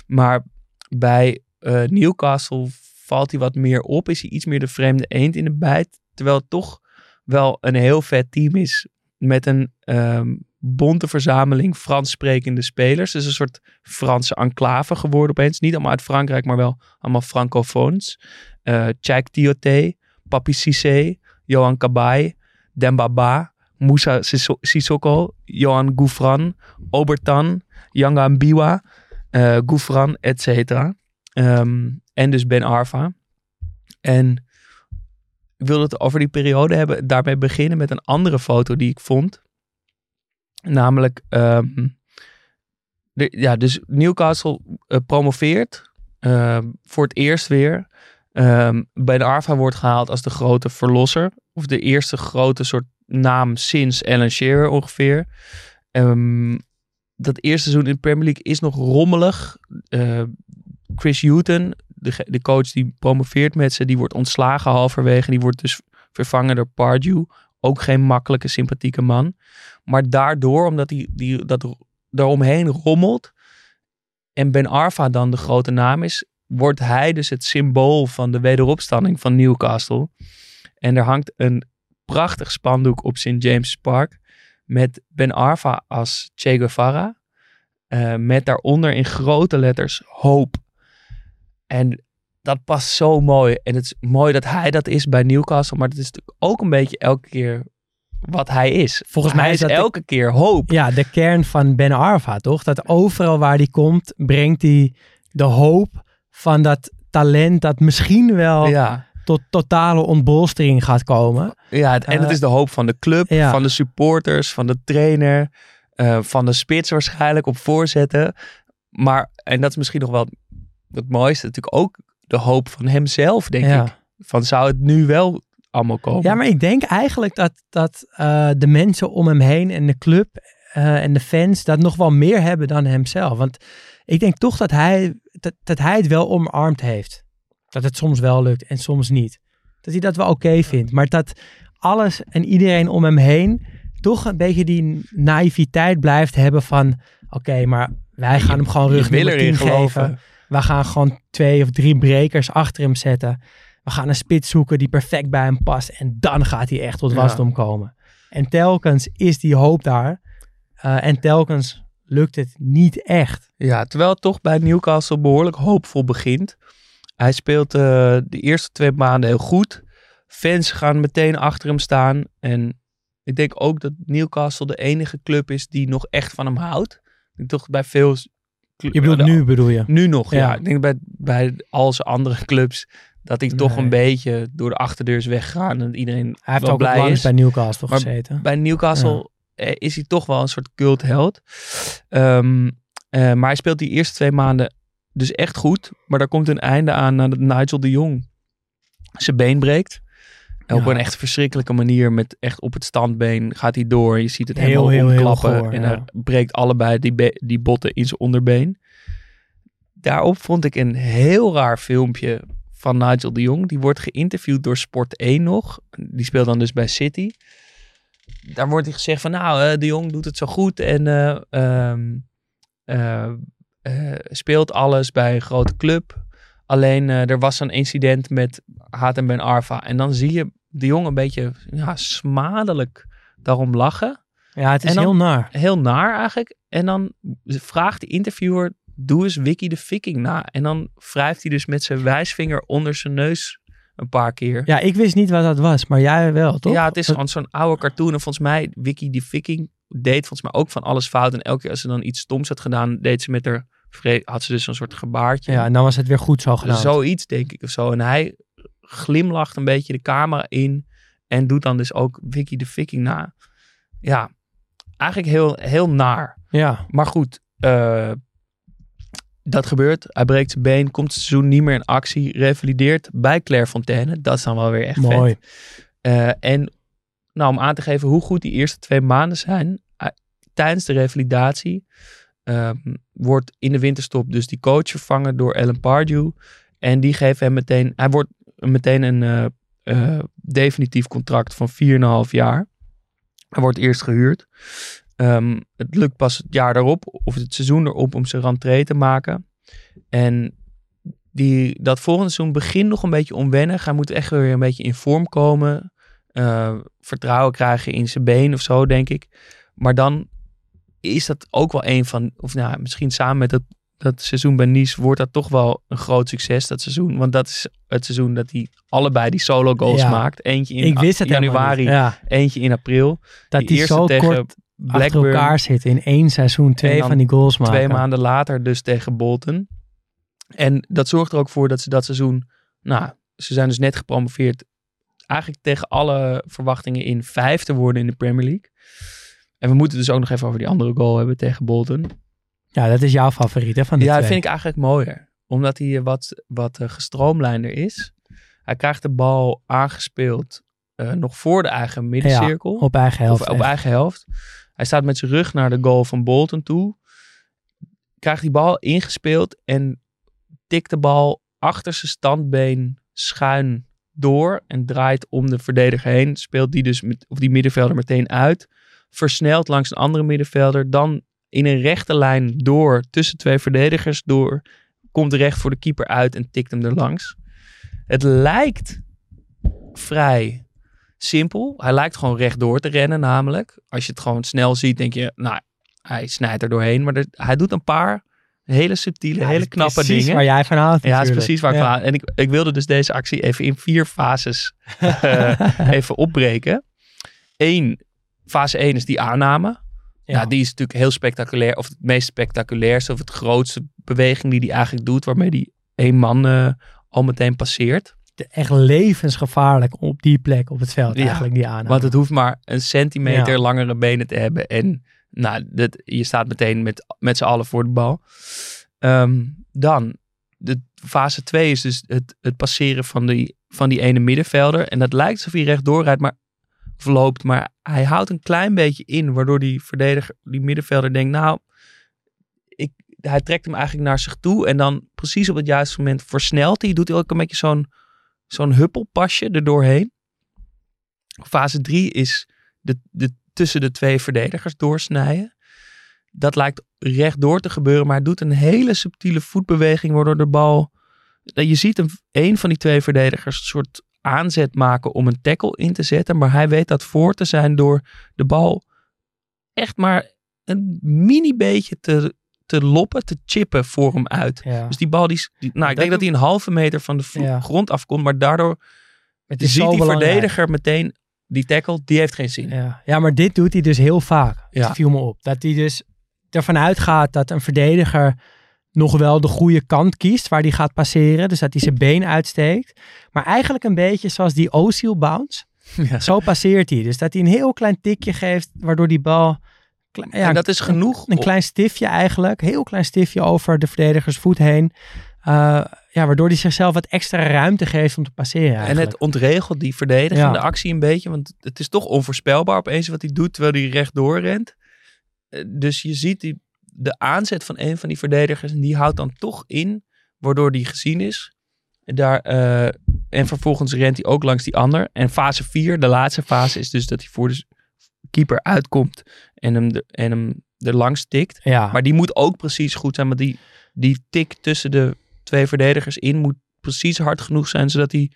Maar bij eh, Newcastle valt hij wat meer op, is hij iets meer de vreemde eend in de bijt, terwijl het toch wel een heel vet team is met een ehm, bonte verzameling Frans sprekende spelers. Dus een soort Franse enclave geworden opeens. Niet allemaal uit Frankrijk, maar wel allemaal francofoons. Eh Tchaik Tioté, Papi Cissé, Johan Kabay, Dembaba, Moussa Sisso- Sissoko, Johan Gouffran, Obertan, Yanga Mbiwa, eh Gouffran, et cetera. Ehm, en dus Ben Arfa. En ik wilde het over die periode hebben. Daarbij beginnen met een andere foto die ik vond. Namelijk, ehm, de, ja, dus Newcastle eh, promoveert ehm, voor het eerst weer. Ehm Ben Arfa wordt gehaald als de grote verlosser. Of de eerste grote soort naam sinds Alan Shearer ongeveer. Dat eerste seizoen in de Premier League is nog rommelig. Chris Hutton, de, de coach die promoveert met ze, die wordt ontslagen halverwege. Die wordt dus vervangen door Pardew. Ook geen makkelijke, sympathieke man. Maar daardoor, omdat hij die, dat daaromheen rommelt en Ben Arfa dan de grote naam is, wordt hij dus het symbool van de wederopstanding van Newcastle. En er hangt een prachtig spandoek op St. James Park met Ben Arfa als Che Guevara. eh, met daaronder in grote letters hoop. En dat past zo mooi. En het is mooi dat hij dat is bij Newcastle. Maar het is natuurlijk ook een beetje elke keer wat hij is. Volgens mij hij is is dat de- elke keer hoop. Ja, de kern van Ben Arfa, toch? Dat overal waar hij komt, brengt hij de hoop van dat talent dat misschien wel Ja, tot totale ontbolstering gaat komen. ja en het Eh, is de hoop van de club, ja. van de supporters, van de trainer, eh, van de spits waarschijnlijk op voorzetten. Maar, en dat is misschien nog wel het mooiste, natuurlijk ook de hoop van hemzelf, denk Ja. ik. Van zou het nu wel allemaal komen? Ja, maar ik denk eigenlijk dat, dat eh, de mensen om hem heen en de club eh, en de fans dat nog wel meer hebben dan hemzelf. Want ik denk toch dat hij, dat, dat hij het wel omarmd heeft. Dat het soms wel lukt en soms niet. Dat hij dat wel oké vindt. Maar dat alles en iedereen om hem heen toch een beetje die naïviteit blijft hebben van... Oké, maar wij gaan hem gewoon rug wil nummer erin 10 geloven. geven. We gaan gewoon twee of drie brekers achter hem zetten. We gaan een spits zoeken die perfect bij hem past. En dan gaat hij echt tot wasdom komen. En telkens is die hoop daar. Eh, en telkens lukt het niet echt. Ja, terwijl het toch bij Newcastle behoorlijk hoopvol begint. Hij speelt eh, de eerste twee maanden heel goed. Fans gaan meteen achter hem staan. En ik denk ook dat Newcastle de enige club is die nog echt van hem houdt. Ik denk toch bij veel... Je bedoelt de- nu, bedoel je? Nu nog, ja. Ja. Ik denk bij, bij al zijn andere clubs dat hij toch een beetje door de achterdeur is weggegaan. En iedereen Hij heeft ook blij langs is. bij Newcastle Maar gezeten. Bij Newcastle eh, is hij toch wel een soort cultheld. Ehm, eh, maar hij speelt die eerste twee maanden dus echt goed. Maar daar komt een einde aan nadat Nigel de Jong zijn been breekt. Op een echt verschrikkelijke manier met echt op het standbeen gaat hij door. Je ziet het Heel, helemaal heel, heel omklappen. goor, en hij breekt allebei die, die botten in zijn onderbeen. Daarop vond ik een heel raar filmpje van Nigel de Jong. Die wordt geïnterviewd door Sport 1 nog. Die speelt dan dus bij City. Daar wordt hij gezegd van nou, de Jong doet het zo goed. En eh, ehm, eh, eh, speelt alles bij een grote club. Alleen er was een incident met Hatem Ben Arfa. En dan zie je de jongen een beetje ja, smadelijk daarom lachen. Ja, het is dan- heel naar. Heel naar eigenlijk. En dan vraagt de interviewer, doe eens Wiki de Viking na. En dan wrijft hij dus met zijn wijsvinger onder zijn neus een paar keer. Ja, ik wist niet wat dat was, maar jij wel, toch? Ja, het is gewoon zo'n oude cartoon. En volgens mij, Wiki de Viking deed volgens mij ook van alles fout. En elke keer als ze dan iets stoms had gedaan, deed ze met haar, had ze dus een soort gebaartje. Ja, en dan was het weer goed zo gedaan. Zoiets, denk ik, of zo. En hij glimlacht een beetje de camera in. En doet dan dus ook Wiki de Viking na. Ja, eigenlijk heel, heel naar. Ja, Maar goed, eh, dat gebeurt. Hij breekt zijn been, komt het seizoen niet meer in actie. Revalideert bij Clairefontaine. Dat is dan wel weer echt mooi. Eh, en nou, om aan te geven hoe goed die eerste twee maanden zijn. eh, tijdens de revalidatie ehm, wordt in de winterstop dus die coach vervangen door Ellen Pardew. En die geeft hem meteen, hij wordt meteen een eh, eh, definitief contract van 4,5 jaar. Hij wordt eerst gehuurd. Ehm, het lukt pas het jaar daarop, of het seizoen erop, om zijn rentree te maken. En die, dat volgende seizoen begint nog een beetje onwennig. Hij moet echt weer een beetje in vorm komen. eh, vertrouwen krijgen in zijn been of zo, denk ik. Maar dan is dat ook wel een van, of nou, misschien samen met dat, dat seizoen bij Nice, wordt dat toch wel een groot succes, dat seizoen. Want dat is het seizoen dat hij allebei die solo goals Ja. maakt. Eentje in januari. Ja, eentje in april. dat die eerste zo tegen kort achter Blackburn. elkaar zitten in één seizoen, twee van die goals maken. Twee maanden later dus tegen Bolton. En dat zorgt er ook voor dat ze dat seizoen... Nou, ze zijn dus net gepromoveerd. Eigenlijk tegen alle verwachtingen in vijfde worden in de Premier League. En we moeten dus ook nog even over die andere goal hebben tegen Bolton. Ja, dat is jouw favoriet hè, van die Ja, dat twee. vind ik eigenlijk mooier. Omdat hij wat, wat eh, gestroomlijnder is. Hij krijgt de bal aangespeeld eh, nog voor de eigen middencirkel. Op eigen helft. Of op echt. eigen helft. Hij staat met zijn rug naar de goal van Bolton toe. Krijgt die bal ingespeeld en tikt de bal achter zijn standbeen schuin door. En draait om de verdediger heen. Speelt die dus met, of die middenvelder meteen uit. Versnelt langs een andere middenvelder. Dan in een rechte lijn door tussen twee verdedigers door. Komt recht voor de keeper uit en tikt hem er langs. Het lijkt vrij simpel. Hij lijkt gewoon rechtdoor te rennen namelijk. Als je het gewoon snel ziet, denk je, nou, hij snijdt er doorheen. Maar er- hij doet een paar hele subtiele, Ja, hele knappe precies dingen. waar jij van houdt Ja, is precies waar ik van. En ik, ik wilde dus deze actie even in vier fases eh, even opbreken. Eén, fase 1 is die aanname. Ja. Ja. die is natuurlijk heel spectaculair. Of het meest spectaculairste of het grootste beweging die hij eigenlijk doet. Waarmee hij één man eh, al meteen passeert. Echt levensgevaarlijk op die plek op het veld Ja, eigenlijk, die aanname. Want het hoeft maar een centimeter Ja. langere benen te hebben. En nou, dat, je staat meteen met, met z'n allen voor de bal. Ehm, dan, de fase 2 is dus het, het passeren van die, van die ene middenvelder. En dat lijkt alsof hij rechtdoor rijdt, maar verloopt. Maar hij houdt een klein beetje in, waardoor die verdediger, die middenvelder denkt, nou, ik, hij trekt hem eigenlijk naar zich toe. En dan precies op het juiste moment versnelt hij. Doet ook een beetje zo'n zo'n huppelpasje erdoorheen. Fase 3 is de, de, tussen de twee verdedigers doorsnijden. Dat lijkt rechtdoor te gebeuren, maar hij doet een hele subtiele voetbeweging, waardoor de bal. Je ziet een, een van die twee verdedigers een soort aanzet maken om een tackle in te zetten, maar hij weet dat voor te zijn door de bal echt maar een mini beetje te, te loppen, te chippen voor hem uit. Ja. Dus die bal, die, die- nou, ik dat denk dat hij een halve meter van de Ja. grond afkomt, maar daardoor het is ziet die belangrijk. verdediger meteen die tackle, die heeft geen zin. Ja. ja, maar dit doet hij dus heel vaak. Ja. Het viel me op. Dat hij dus ervan uitgaat dat een verdediger nog wel de goede kant kiest waar hij gaat passeren. Dus dat hij zijn been uitsteekt. Maar eigenlijk een beetje zoals die Ozil bounce. Ja. Zo passeert hij. Dus dat hij een heel klein tikje geeft, waardoor die bal... Ja, en dat is genoeg. een klein stiftje eigenlijk. Heel klein stiftje over de verdedigers voet heen. Uh, ja, waardoor hij zichzelf wat extra ruimte geeft om te passeren en het ontregelt die verdedigende Ja. actie een beetje. Want het is toch onvoorspelbaar opeens wat hij doet terwijl hij rechtdoor rent. Eh, Dus je ziet die, de aanzet van een van die verdedigers. En die houdt dan toch in, waardoor die gezien is. Daar, eh, en vervolgens rent hij ook langs die ander. En fase 4, de laatste fase, is dus dat hij voor de keeper uitkomt. En hem, de, en hem er langs tikt. ja. Maar die moet ook precies goed zijn. Want die, die tik tussen de twee verdedigers in moet precies hard genoeg zijn, zodat die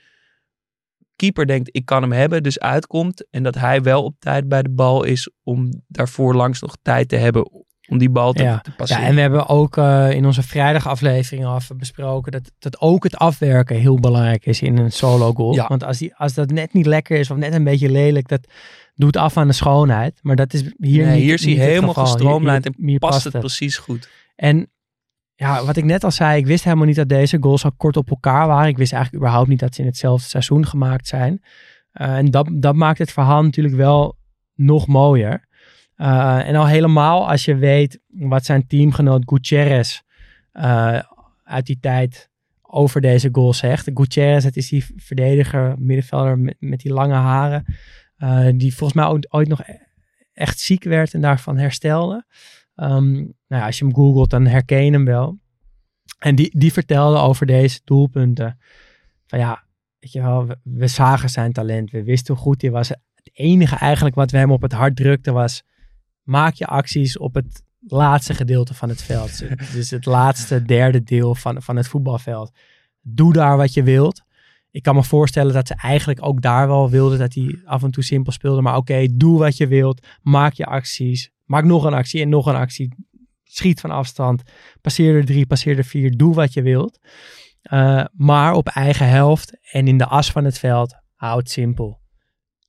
keeper denkt, ik kan hem hebben, dus uitkomt. En dat hij wel op tijd bij de bal is om daarvoor langs nog tijd te hebben om die bal te, Ja. te Ja, passeren. en we hebben ook eh, in onze vrijdagaflevering al even besproken dat, dat ook het afwerken heel belangrijk is in een solo goal. Ja. Want als, die, als dat net niet lekker is of net een beetje lelijk, dat doet af aan de schoonheid. Maar dat is hier Nee, niet hier is hij niet het helemaal. Hier- gestroomlijnd hier- en past past het het. precies goed. En ja, wat ik net al zei, ik wist helemaal niet dat deze goals zo kort op elkaar waren. Ik wist eigenlijk überhaupt niet dat ze in hetzelfde seizoen gemaakt zijn. Eh, en dat, dat maakt het verhaal natuurlijk wel nog mooier. Eh, en al helemaal als je weet wat zijn teamgenoot Gutierrez eh, uit die tijd over deze goal zegt. Gutierrez, het is die verdediger, middenvelder met, die lange haren. eh, die volgens mij ooit nog e- echt ziek werd en daarvan herstelde. Ehm, nou ja, als je hem googelt, dan herken je hem wel. En die, die vertelde over deze doelpunten. Van ja, weet je wel, we, we zagen zijn talent. We wisten hoe goed hij was. Het enige eigenlijk wat we hem op het hart drukten was... maak je acties op het laatste gedeelte van het veld. dus het laatste derde deel van, van het voetbalveld. Doe daar wat je wilt. Ik kan me voorstellen dat ze eigenlijk ook daar wel wilden dat hij af en toe simpel speelde. Maar oké, doe wat je wilt. Maak je acties. Maak nog een actie en nog een actie. Schiet van afstand. Passeer er drie, passeer er vier. Doe wat je wilt. Eh, maar op eigen helft en in de as van het veld, hou het simpel.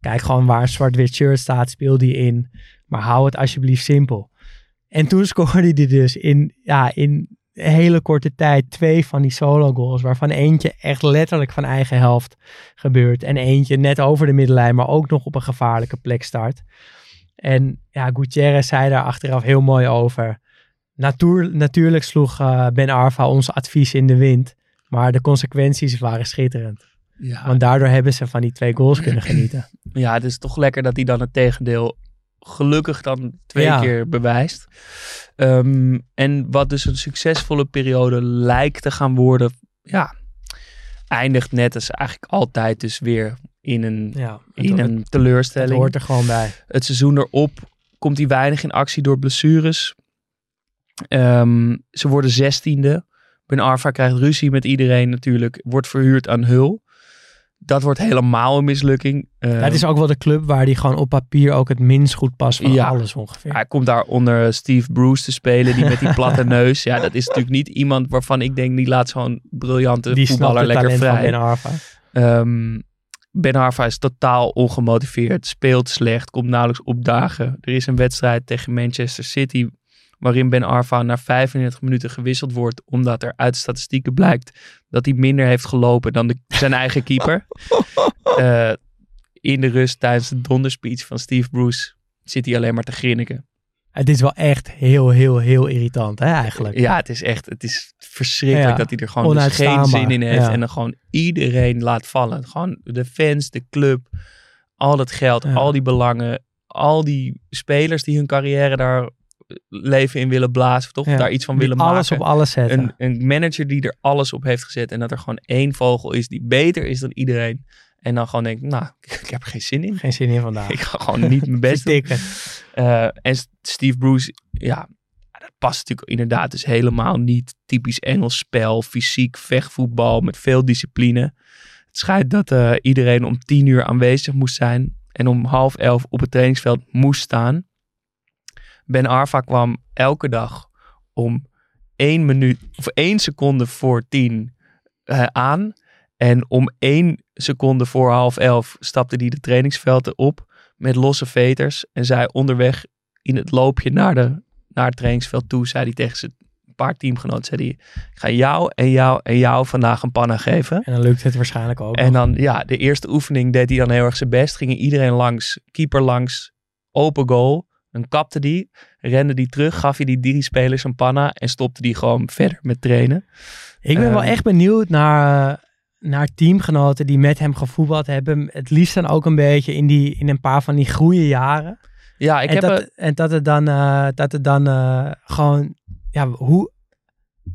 Kijk gewoon waar zwart-wit shirt staat, speel die in. Maar hou het alsjeblieft simpel. En toen scoorde hij dus in, ja, in hele korte tijd twee van die solo goals. Waarvan eentje echt letterlijk van eigen helft gebeurt. En eentje net over de middenlijn, maar ook nog op een gevaarlijke plek start. En ja, Gutierrez zei daar achteraf heel mooi over. Natuur, natuurlijk sloeg eh, Ben Arfa ons advies in de wind. Maar de consequenties waren schitterend. Ja, Want daardoor hebben ze van die twee goals kunnen genieten. ja, het is toch lekker dat hij dan het tegendeel gelukkig dan twee Ja. keer bewijst. Ehm, en wat dus een succesvolle periode lijkt te gaan worden, ja, eindigt net als eigenlijk altijd dus weer in een, Ja, het, in het- een het teleurstelling. hoort er gewoon bij. het seizoen erop komt hij weinig in actie door blessures. Ehm, ze worden zestiende. Ben Arfa krijgt ruzie met iedereen natuurlijk. Wordt verhuurd aan Hul. Dat wordt helemaal een mislukking. Ehm, Dat is ook wel de club waar die gewoon op papier ook het minst goed past van Ja. alles ongeveer. Hij komt daar onder Steve Bruce te spelen, die met die platte neus. Ja, dat is natuurlijk niet iemand waarvan ik denk, die laat zo'n briljante die voetballer het lekker vrij. Ben Arfa. Ehm, ben Arfa is totaal ongemotiveerd, speelt slecht, komt nauwelijks opdagen. Er is een wedstrijd tegen Manchester City waarin Ben Arfa na 35 minuten gewisseld wordt omdat er uit statistieken blijkt dat hij minder heeft gelopen dan de, zijn eigen keeper. Eh, in de rust tijdens de donderspeech van Steve Bruce zit hij alleen maar te grinniken. Het is wel echt heel, heel, heel irritant hè, eigenlijk. Ja, het is echt, het is verschrikkelijk Ja, dat hij er gewoon dus geen zin in heeft. ja. En dan gewoon iedereen laat vallen. Gewoon de fans, de club, al dat geld, Ja. al die belangen, al die spelers die hun carrière daar leven in willen blazen. Toch Ja, daar iets van willen alles maken. op alles zetten. Een, een manager die er alles op heeft gezet. En dat er gewoon één vogel is die beter is dan iedereen. En dan gewoon denkt, nou, ik heb er geen zin in. Geen zin in vandaag. Ik ga gewoon niet mijn best doen. Eh, en Steve Bruce, ja, dat past natuurlijk inderdaad dus helemaal niet. Typisch Engels spel, fysiek, vechtvoetbal met veel discipline. Het schijnt dat eh, iedereen om tien uur aanwezig moest zijn en om half elf op het trainingsveld moest staan. Ben Arfa kwam elke dag om één minuut of één seconde voor tien eh, aan. En om één seconde voor half elf stapte hij de trainingsvelden op met losse veters. En zei onderweg in het loopje naar, de, naar het trainingsveld toe, zei hij tegen zijn paar teamgenoten, zei hij, ik ga jou en jou en jou vandaag een panna geven. En dan lukt het waarschijnlijk ook. En dan, ja, de eerste oefening deed hij dan heel erg zijn best. Ging iedereen langs, keeper langs, open goal. Dan kapte die, rende die terug, gaf hij die drie spelers een panna en stopte die gewoon verder met trainen. Ik ben wel eh, echt benieuwd naar, naar teamgenoten die met hem gevoetbald hebben. Het liefst dan ook een beetje in, die, in een paar van die goede jaren. Ja, ik en, heb... dat, een- en dat het dan, eh, dat het dan eh, gewoon, ja, hoe,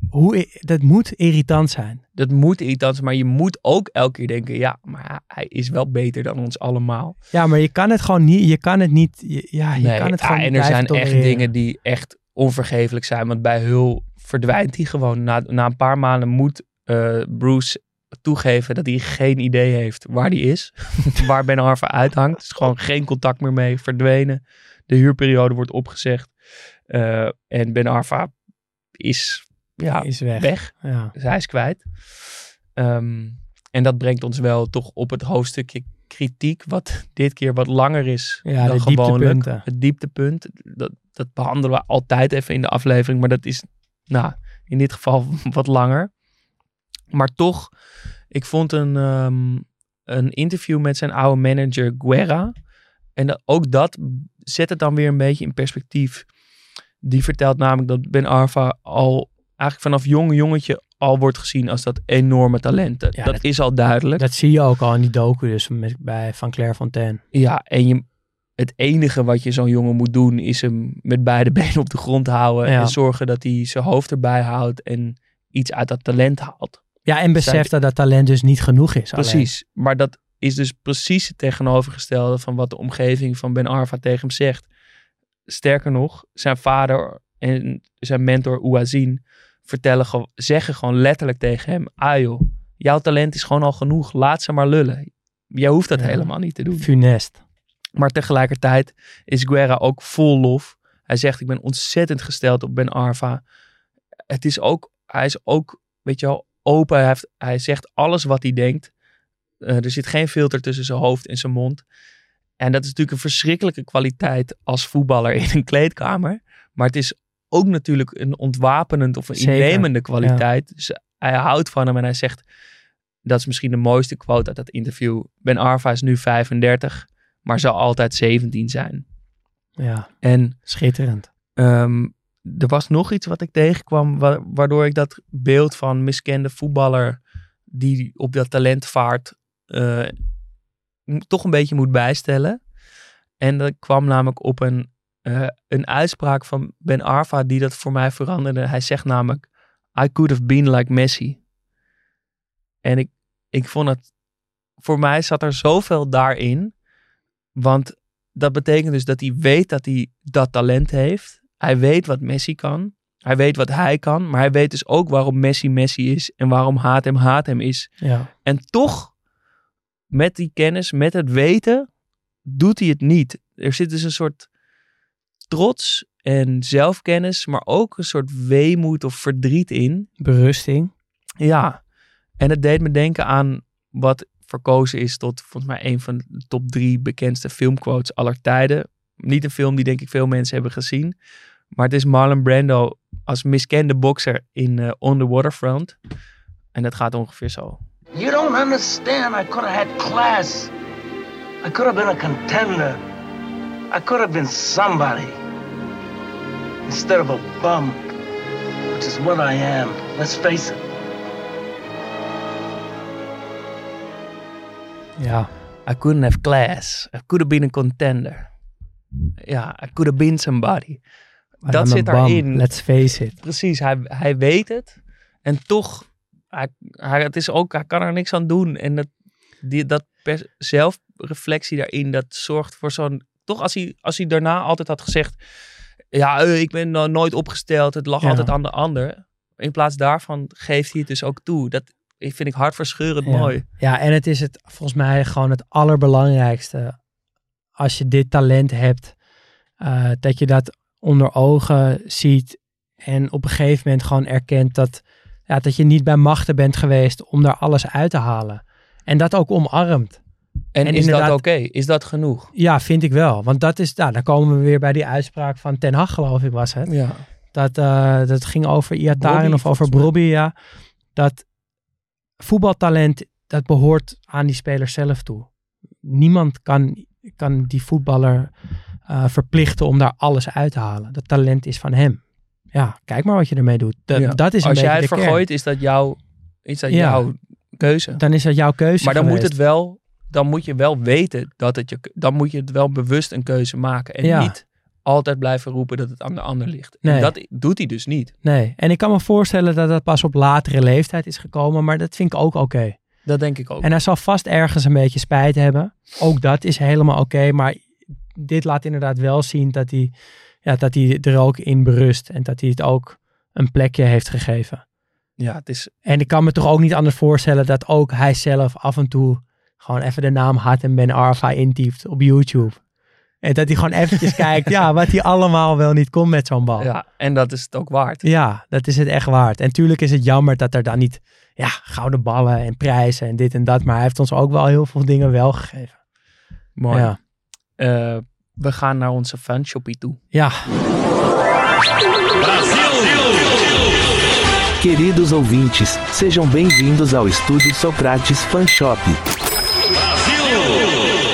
hoe, dat moet irritant zijn. dat moet irritant zijn, maar je moet ook elke keer denken, ja, maar hij is wel beter dan ons allemaal. Ja, maar je kan het gewoon niet, je kan het niet, je- ja, je Nee, kan het ja, gewoon en niet er zijn echt dingen die echt onvergeeflijk zijn. Want bij Hul verdwijnt hij gewoon. Na, na een paar maanden moet eh, Bruce toegeven dat hij geen idee heeft waar hij is. waar Ben Arfa uithangt. Dus gewoon geen contact meer mee, verdwenen. De huurperiode wordt opgezegd. Eh, en Ben Arfa is, ja, is weg. weg. Ja. Dus hij is kwijt. Ehm, en dat brengt ons wel toch op het hoofdstukje kritiek, wat dit keer wat langer is Ja, dan gewoonlijk. Het dieptepunt, dat, dat behandelen we altijd even in de aflevering, maar dat is nou, in dit geval wat langer. Maar toch, ik vond een, ehm, een interview met zijn oude manager Guerra. En dat, ook dat zet het dan weer een beetje in perspectief. Die vertelt namelijk dat Ben Arfa al eigenlijk vanaf jong jongetje al wordt gezien als dat enorme talent. Ja, dat, dat- is al duidelijk. Dat zie je ook al in die docu dus met, bij Van Claire Fontaine. Ja, en je, het enige wat je zo'n jongen moet doen is hem met beide benen op de grond houden. Ja. En zorgen dat hij zijn hoofd erbij houdt en iets uit dat talent haalt. Ja, en besef Zijn- dat dat talent dus niet genoeg is. alleen. Precies. Maar dat is dus precies het tegenovergestelde van wat de omgeving van Ben Arfa tegen hem zegt. Sterker nog, zijn vader en zijn mentor Ouazin vertellen, ge- zeggen gewoon letterlijk tegen hem: Ah joh, jouw talent is gewoon al genoeg. Laat ze maar lullen. Jij hoeft dat Ja. helemaal niet te doen. Funest. Maar tegelijkertijd is Guerra ook vol lof. Hij zegt, ik ben ontzettend gesteld op Ben Arfa. Het is ook, hij is ook, weet je wel, open. Hij, heeft, hij zegt alles wat hij denkt. Eh, er zit geen filter tussen zijn hoofd en zijn mond. En dat is natuurlijk een verschrikkelijke kwaliteit als voetballer in een kleedkamer. Maar het is ook natuurlijk een ontwapenend of een Zeker, innemende kwaliteit. Dus hij houdt van hem en hij zegt, dat is misschien de mooiste quote uit dat interview. Ben Arfa is nu 35, maar zal altijd 17 zijn. Ja, En schitterend. Ehm, er was nog iets wat ik tegenkwam, wa- waardoor ik dat beeld van miskende voetballer die op dat talent vaart, eh, toch een beetje moet bijstellen. En dat kwam namelijk op een, eh, een uitspraak van Ben Arfa die dat voor mij veranderde. Hij zegt namelijk, I could have been like Messi. En ik, ik vond het, voor mij zat er zoveel daarin, want dat betekent dus dat hij weet dat hij dat talent heeft. Hij weet wat Messi kan. Hij weet wat hij kan. Maar hij weet dus ook waarom Messi Messi is. En waarom haat hem haat hem is. Ja, En toch, met die kennis, met het weten, doet hij het niet. Er zit dus een soort trots en zelfkennis. Maar ook een soort weemoed of verdriet in. berusting. Ja, en het deed me denken aan wat verkozen is tot volgens mij een van de top drie bekendste filmquotes aller tijden. Niet een film die denk ik veel mensen hebben gezien. Maar het is Marlon Brando als miskende bokser in eh, On the Waterfront. En dat gaat ongeveer zo. You don't understand. I could have had class. I could have been a contender. I could have been somebody. Instead of a bum, which is what I am. Let's face it. Ja, I couldn't have class. I could have been a contender. Ja, I could have been somebody. maar Dat zit erin. Let's face it. Precies, hij, hij weet het. En toch, hij, hij, het is ook, hij kan er niks aan doen. En dat, die, dat pers- zelfreflectie daarin, dat zorgt voor zo'n... Toch als hij, als hij daarna altijd had gezegd... Ja, eh, ik ben nou nooit opgesteld. Het lag Ja. altijd aan de ander. In plaats daarvan geeft hij het dus ook toe. Dat vind ik hartverscheurend Ja. mooi. Ja, en het is het volgens mij gewoon het allerbelangrijkste. Als je dit talent hebt, eh, dat je dat onder ogen ziet en op een gegeven moment gewoon erkent dat, ja, dat je niet bij machten bent geweest om daar alles uit te halen. En dat ook omarmt. En, En is dat oké? Is dat genoeg? Ja, vind ik wel. Want dat is, nou, dan komen we weer bij die uitspraak van Ten Hag, geloof ik, was het. Ja. Dat, eh, dat ging over Iataren of over. Brobby, ja. Dat voetbaltalent, dat behoort aan die speler zelf toe. Niemand kan, kan die voetballer eh, verplichten om daar alles uit te halen. Dat talent is van hem. Ja, kijk maar wat je ermee doet. Dat, Ja. dat is een Als jij het kern. vergooit, is dat, jouw, is dat Ja. jouw keuze. Dan is dat jouw keuze Maar dan moet het wel, dan moet je wel weten dat het je, dan moet je het wel bewust een keuze maken. En Ja. niet altijd blijven roepen dat het aan de ander ligt. Nee. En dat doet hij dus niet. Nee, en ik kan me voorstellen dat dat pas op latere leeftijd is gekomen, maar dat vind ik ook oké. Dat denk ik ook. En hij zal vast ergens een beetje spijt hebben. Ook dat is helemaal oké. maar dit laat inderdaad wel zien dat hij, ja, dat hij er ook in berust. En dat hij het ook een plekje heeft gegeven. Ja, het is En ik kan me toch ook niet anders voorstellen dat ook hij zelf af en toe gewoon even de naam Hart en Ben Arfa intypt op YouTube. En dat hij gewoon eventjes kijkt, ja, wat hij allemaal wel niet kon met zo'n bal. Ja, en dat is het ook waard. Ja, dat is het echt waard. En tuurlijk is het jammer dat er dan niet ja, gouden ballen en prijzen en dit en dat. Maar hij heeft ons ook wel heel veel dingen wel gegeven. Mooi. Ja. Eh, we gaan naar onze fanshoppie toe. ja, Queridos ouvintes, sejam bem-vindos ao Estúdio Socrates Fan Shop.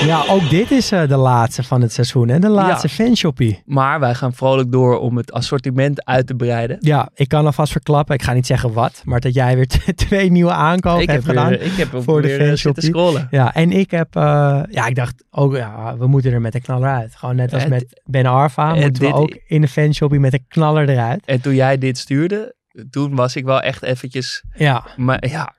Ja ook dit is eh, de laatste van het seizoen. En de laatste fanshoppie. Maar wij gaan vrolijk door om het assortiment uit te breiden. Ja, ik kan alvast verklappen. Ik ga niet zeggen wat. Maar dat jij weer twee nieuwe aankopen ik, hebt heb gedaan. weer, ik heb voor de eh, fanshoppie. scrollen. Ja, en ik heb... eh, ja, ik dacht ook, ja, we moeten er met een knaller uit. Gewoon net als met Ben Arfa moeten we ook in de fanshoppie met een knaller eruit. En toen jij dit stuurde, toen was ik wel echt eventjes, Ja, maar ja,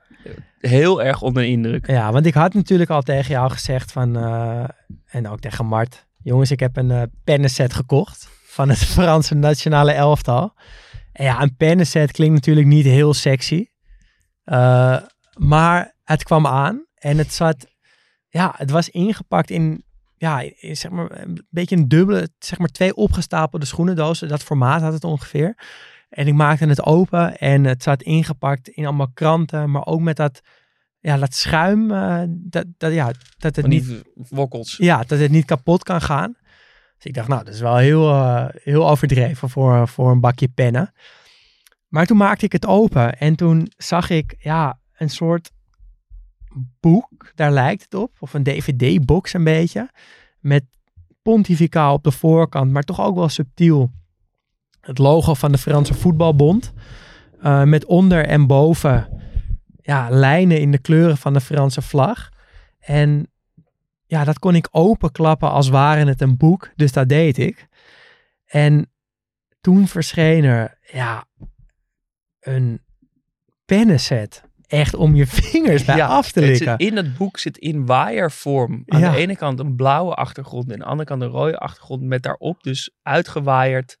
heel erg onder de indruk. ja, want ik had natuurlijk al tegen jou gezegd van... eh, en ook tegen Mart. Jongens, ik heb een eh pennenset gekocht van het Franse nationale elftal. En ja, een pennenset klinkt natuurlijk niet heel sexy. Eh, maar het kwam aan en het zat... Ja, het was ingepakt in... Ja, zeg maar een beetje een dubbele... Zeg maar twee opgestapelde schoenendozen. Dat formaat had het ongeveer. En ik maakte het open en het zat ingepakt in allemaal kranten. Maar ook met dat... Ja, dat schuim. eh, dat, dat, ja, dat het niet wokkels. ja, dat het niet kapot kan gaan. Dus ik dacht, nou, dat is wel heel, eh, heel overdreven voor, voor een bakje pennen. Maar toen maakte ik het open en toen zag ik, ja, een soort boek, daar lijkt het op. Of een dvd-box een beetje. Met pontificaal op de voorkant, maar toch ook wel subtiel. Het logo van de Franse Voetbalbond. Eh, met onder en boven ja, lijnen in de kleuren van de Franse vlag. En ja, dat kon ik openklappen als ware het een boek. Dus dat deed ik. En toen verscheen er, ja, een pennenset. Echt om je vingers bij af te het likken. zit in het boek zit in waaiervorm. Aan Ja. de ene kant een blauwe achtergrond en aan de andere kant een rode achtergrond. Met daarop dus uitgewaaierd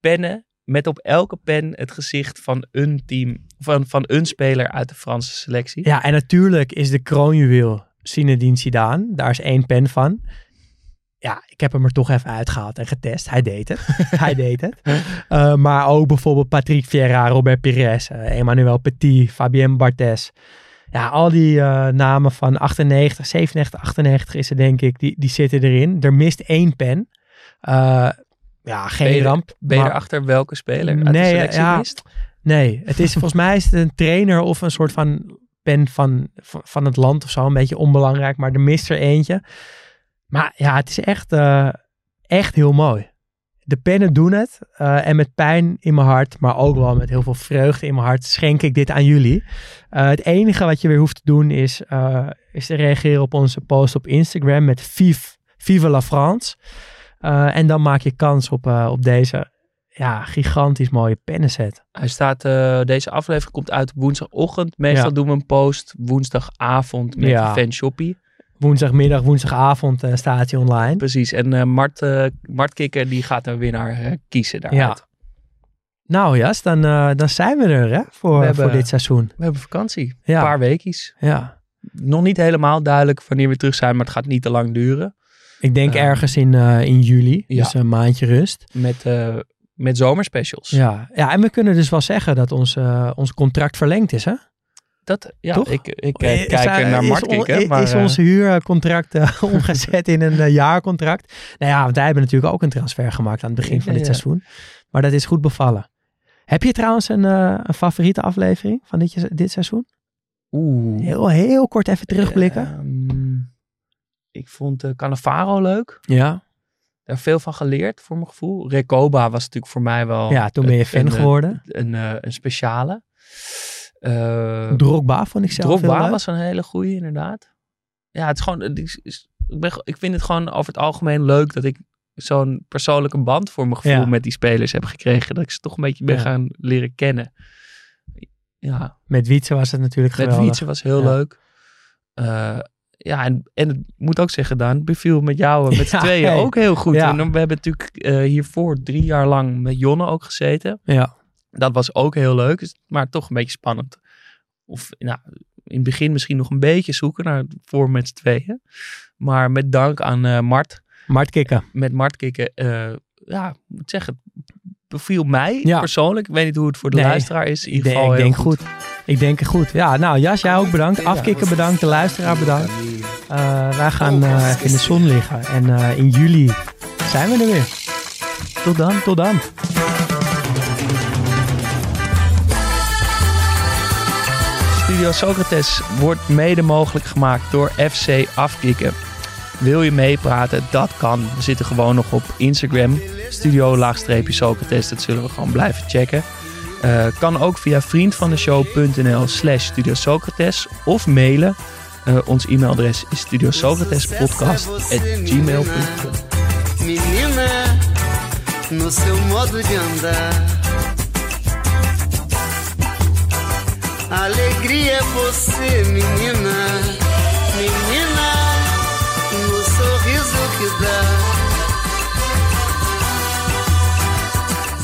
pennen. Met op elke pen het gezicht van een team, van, van een speler uit de Franse selectie. Ja, en natuurlijk is de kroonjuweel Zinedine Zidane. Daar is één pen van. Ja, ik heb hem er toch even uitgehaald en getest. Hij deed het. Hij deed het. Uh, maar ook bijvoorbeeld Patrick Vieira, Robert Pires, uh, Emmanuel Petit, Fabien Barthez. Ja, al die uh, namen van 98, 97, 98 is er denk ik, die, die zitten erin. Er mist één pen. Ja, geen ben je, ramp. Ben je erachter welke speler uit nee, de selectie ja, mist? Nee, het is volgens mij is het een trainer of een soort van pen van, van, van het land of zo. Een beetje onbelangrijk, maar er mist er eentje. Maar ja, het is echt, uh, echt heel mooi. De pennen doen het. Uh, en met pijn in mijn hart, maar ook wel met heel veel vreugde in mijn hart, schenk ik dit aan jullie. Uh, het enige wat je weer hoeft te doen is, is te reageren op onze post op Instagram met Vive, Vive la France. Uh, en dan maak je kans op, op deze ja, gigantisch mooie pennenset. Hij staat, uh, deze aflevering komt uit woensdagochtend. Meestal ja. doen we een post woensdagavond met ja. de fanshoppie. Woensdagmiddag, woensdagavond staat hij online. Precies, en Mart, Mart Kikker die gaat een winnaar kiezen daaruit. Ja. Nou Jas, dan, dan zijn we er hè, voor, hebben, voor dit seizoen. We hebben vakantie, een paar weekjes. Ja. Nog niet helemaal duidelijk wanneer we terug zijn, maar het gaat niet te lang duren. Ik denk ergens in, in juli, ja. dus een maandje rust. Met met zomerspecials. Ja. ja, en we kunnen dus wel zeggen dat ons, ons contract verlengd is, hè? Dat, ja, Toch? ik, ik kijk naar kijken. Is, maar, is ons huurcontract omgezet in een jaarcontract? Nou ja, want wij hebben natuurlijk ook een transfer gemaakt aan het begin van dit ja, seizoen. Maar dat is goed bevallen. Heb je trouwens een, een favoriete aflevering van dit, dit seizoen? Oeh. Heel, heel kort even terugblikken. Um, ik vond uh, Cannavaro leuk. Ja daar veel van geleerd, voor mijn gevoel. Recoba was natuurlijk voor mij wel... Ja, toen ben je fan een, geworden. Een, een, een speciale. Uh, Drogba vond ik zelf Drogba was een hele goeie, inderdaad. Ja, het is gewoon... Het is, is, ik, ben, ik vind het gewoon over het algemeen leuk dat ik zo'n persoonlijke band voor mijn gevoel ja. met die spelers heb gekregen. Dat ik ze toch een beetje ben ja. gaan leren kennen. Ja. Met Wietse was het natuurlijk Met geweldig. Wietse was heel ja. leuk. Uh, ja, en, en het moet ook zeggen, Daan, beviel met jou met z'n ja, tweeën hey. ook heel goed. Ja. En we hebben natuurlijk uh, hiervoor drie jaar lang met Jonne ook gezeten. Ja. Dat was ook heel leuk, maar toch een beetje spannend. Of nou, in het begin misschien nog een beetje zoeken naar voor met z'n tweeën. Maar met dank aan eh, Mart, Mart Kikken. met Mart Kikken, eh, ja, ik moet zeggen, beviel mij Ja. persoonlijk. Ik weet niet hoe het voor de Nee, luisteraar is. In ieder geval ik denk goed. Ik denk goed. Ja, nou Jas, jij ook bedankt. Afkikken bedankt. De luisteraar bedankt. Eh, wij gaan even in de zon liggen. En eh, in juli zijn we er weer. Tot dan, tot dan. Studio Socrates wordt mede mogelijk gemaakt door FC Afkikken. Wil je meepraten? Dat kan. We zitten gewoon nog op Instagram. Studio-Socrates. Dat zullen we gewoon blijven checken. Eh, kan ook via vriendvandeshow.nl slash Studio Socrates of mailen. Eh, ons e-mailadres is studiosocratespodcast.gmail.com Menina, no seu modo de andar. Alegria é você, menina, menina, no sorriso que dá.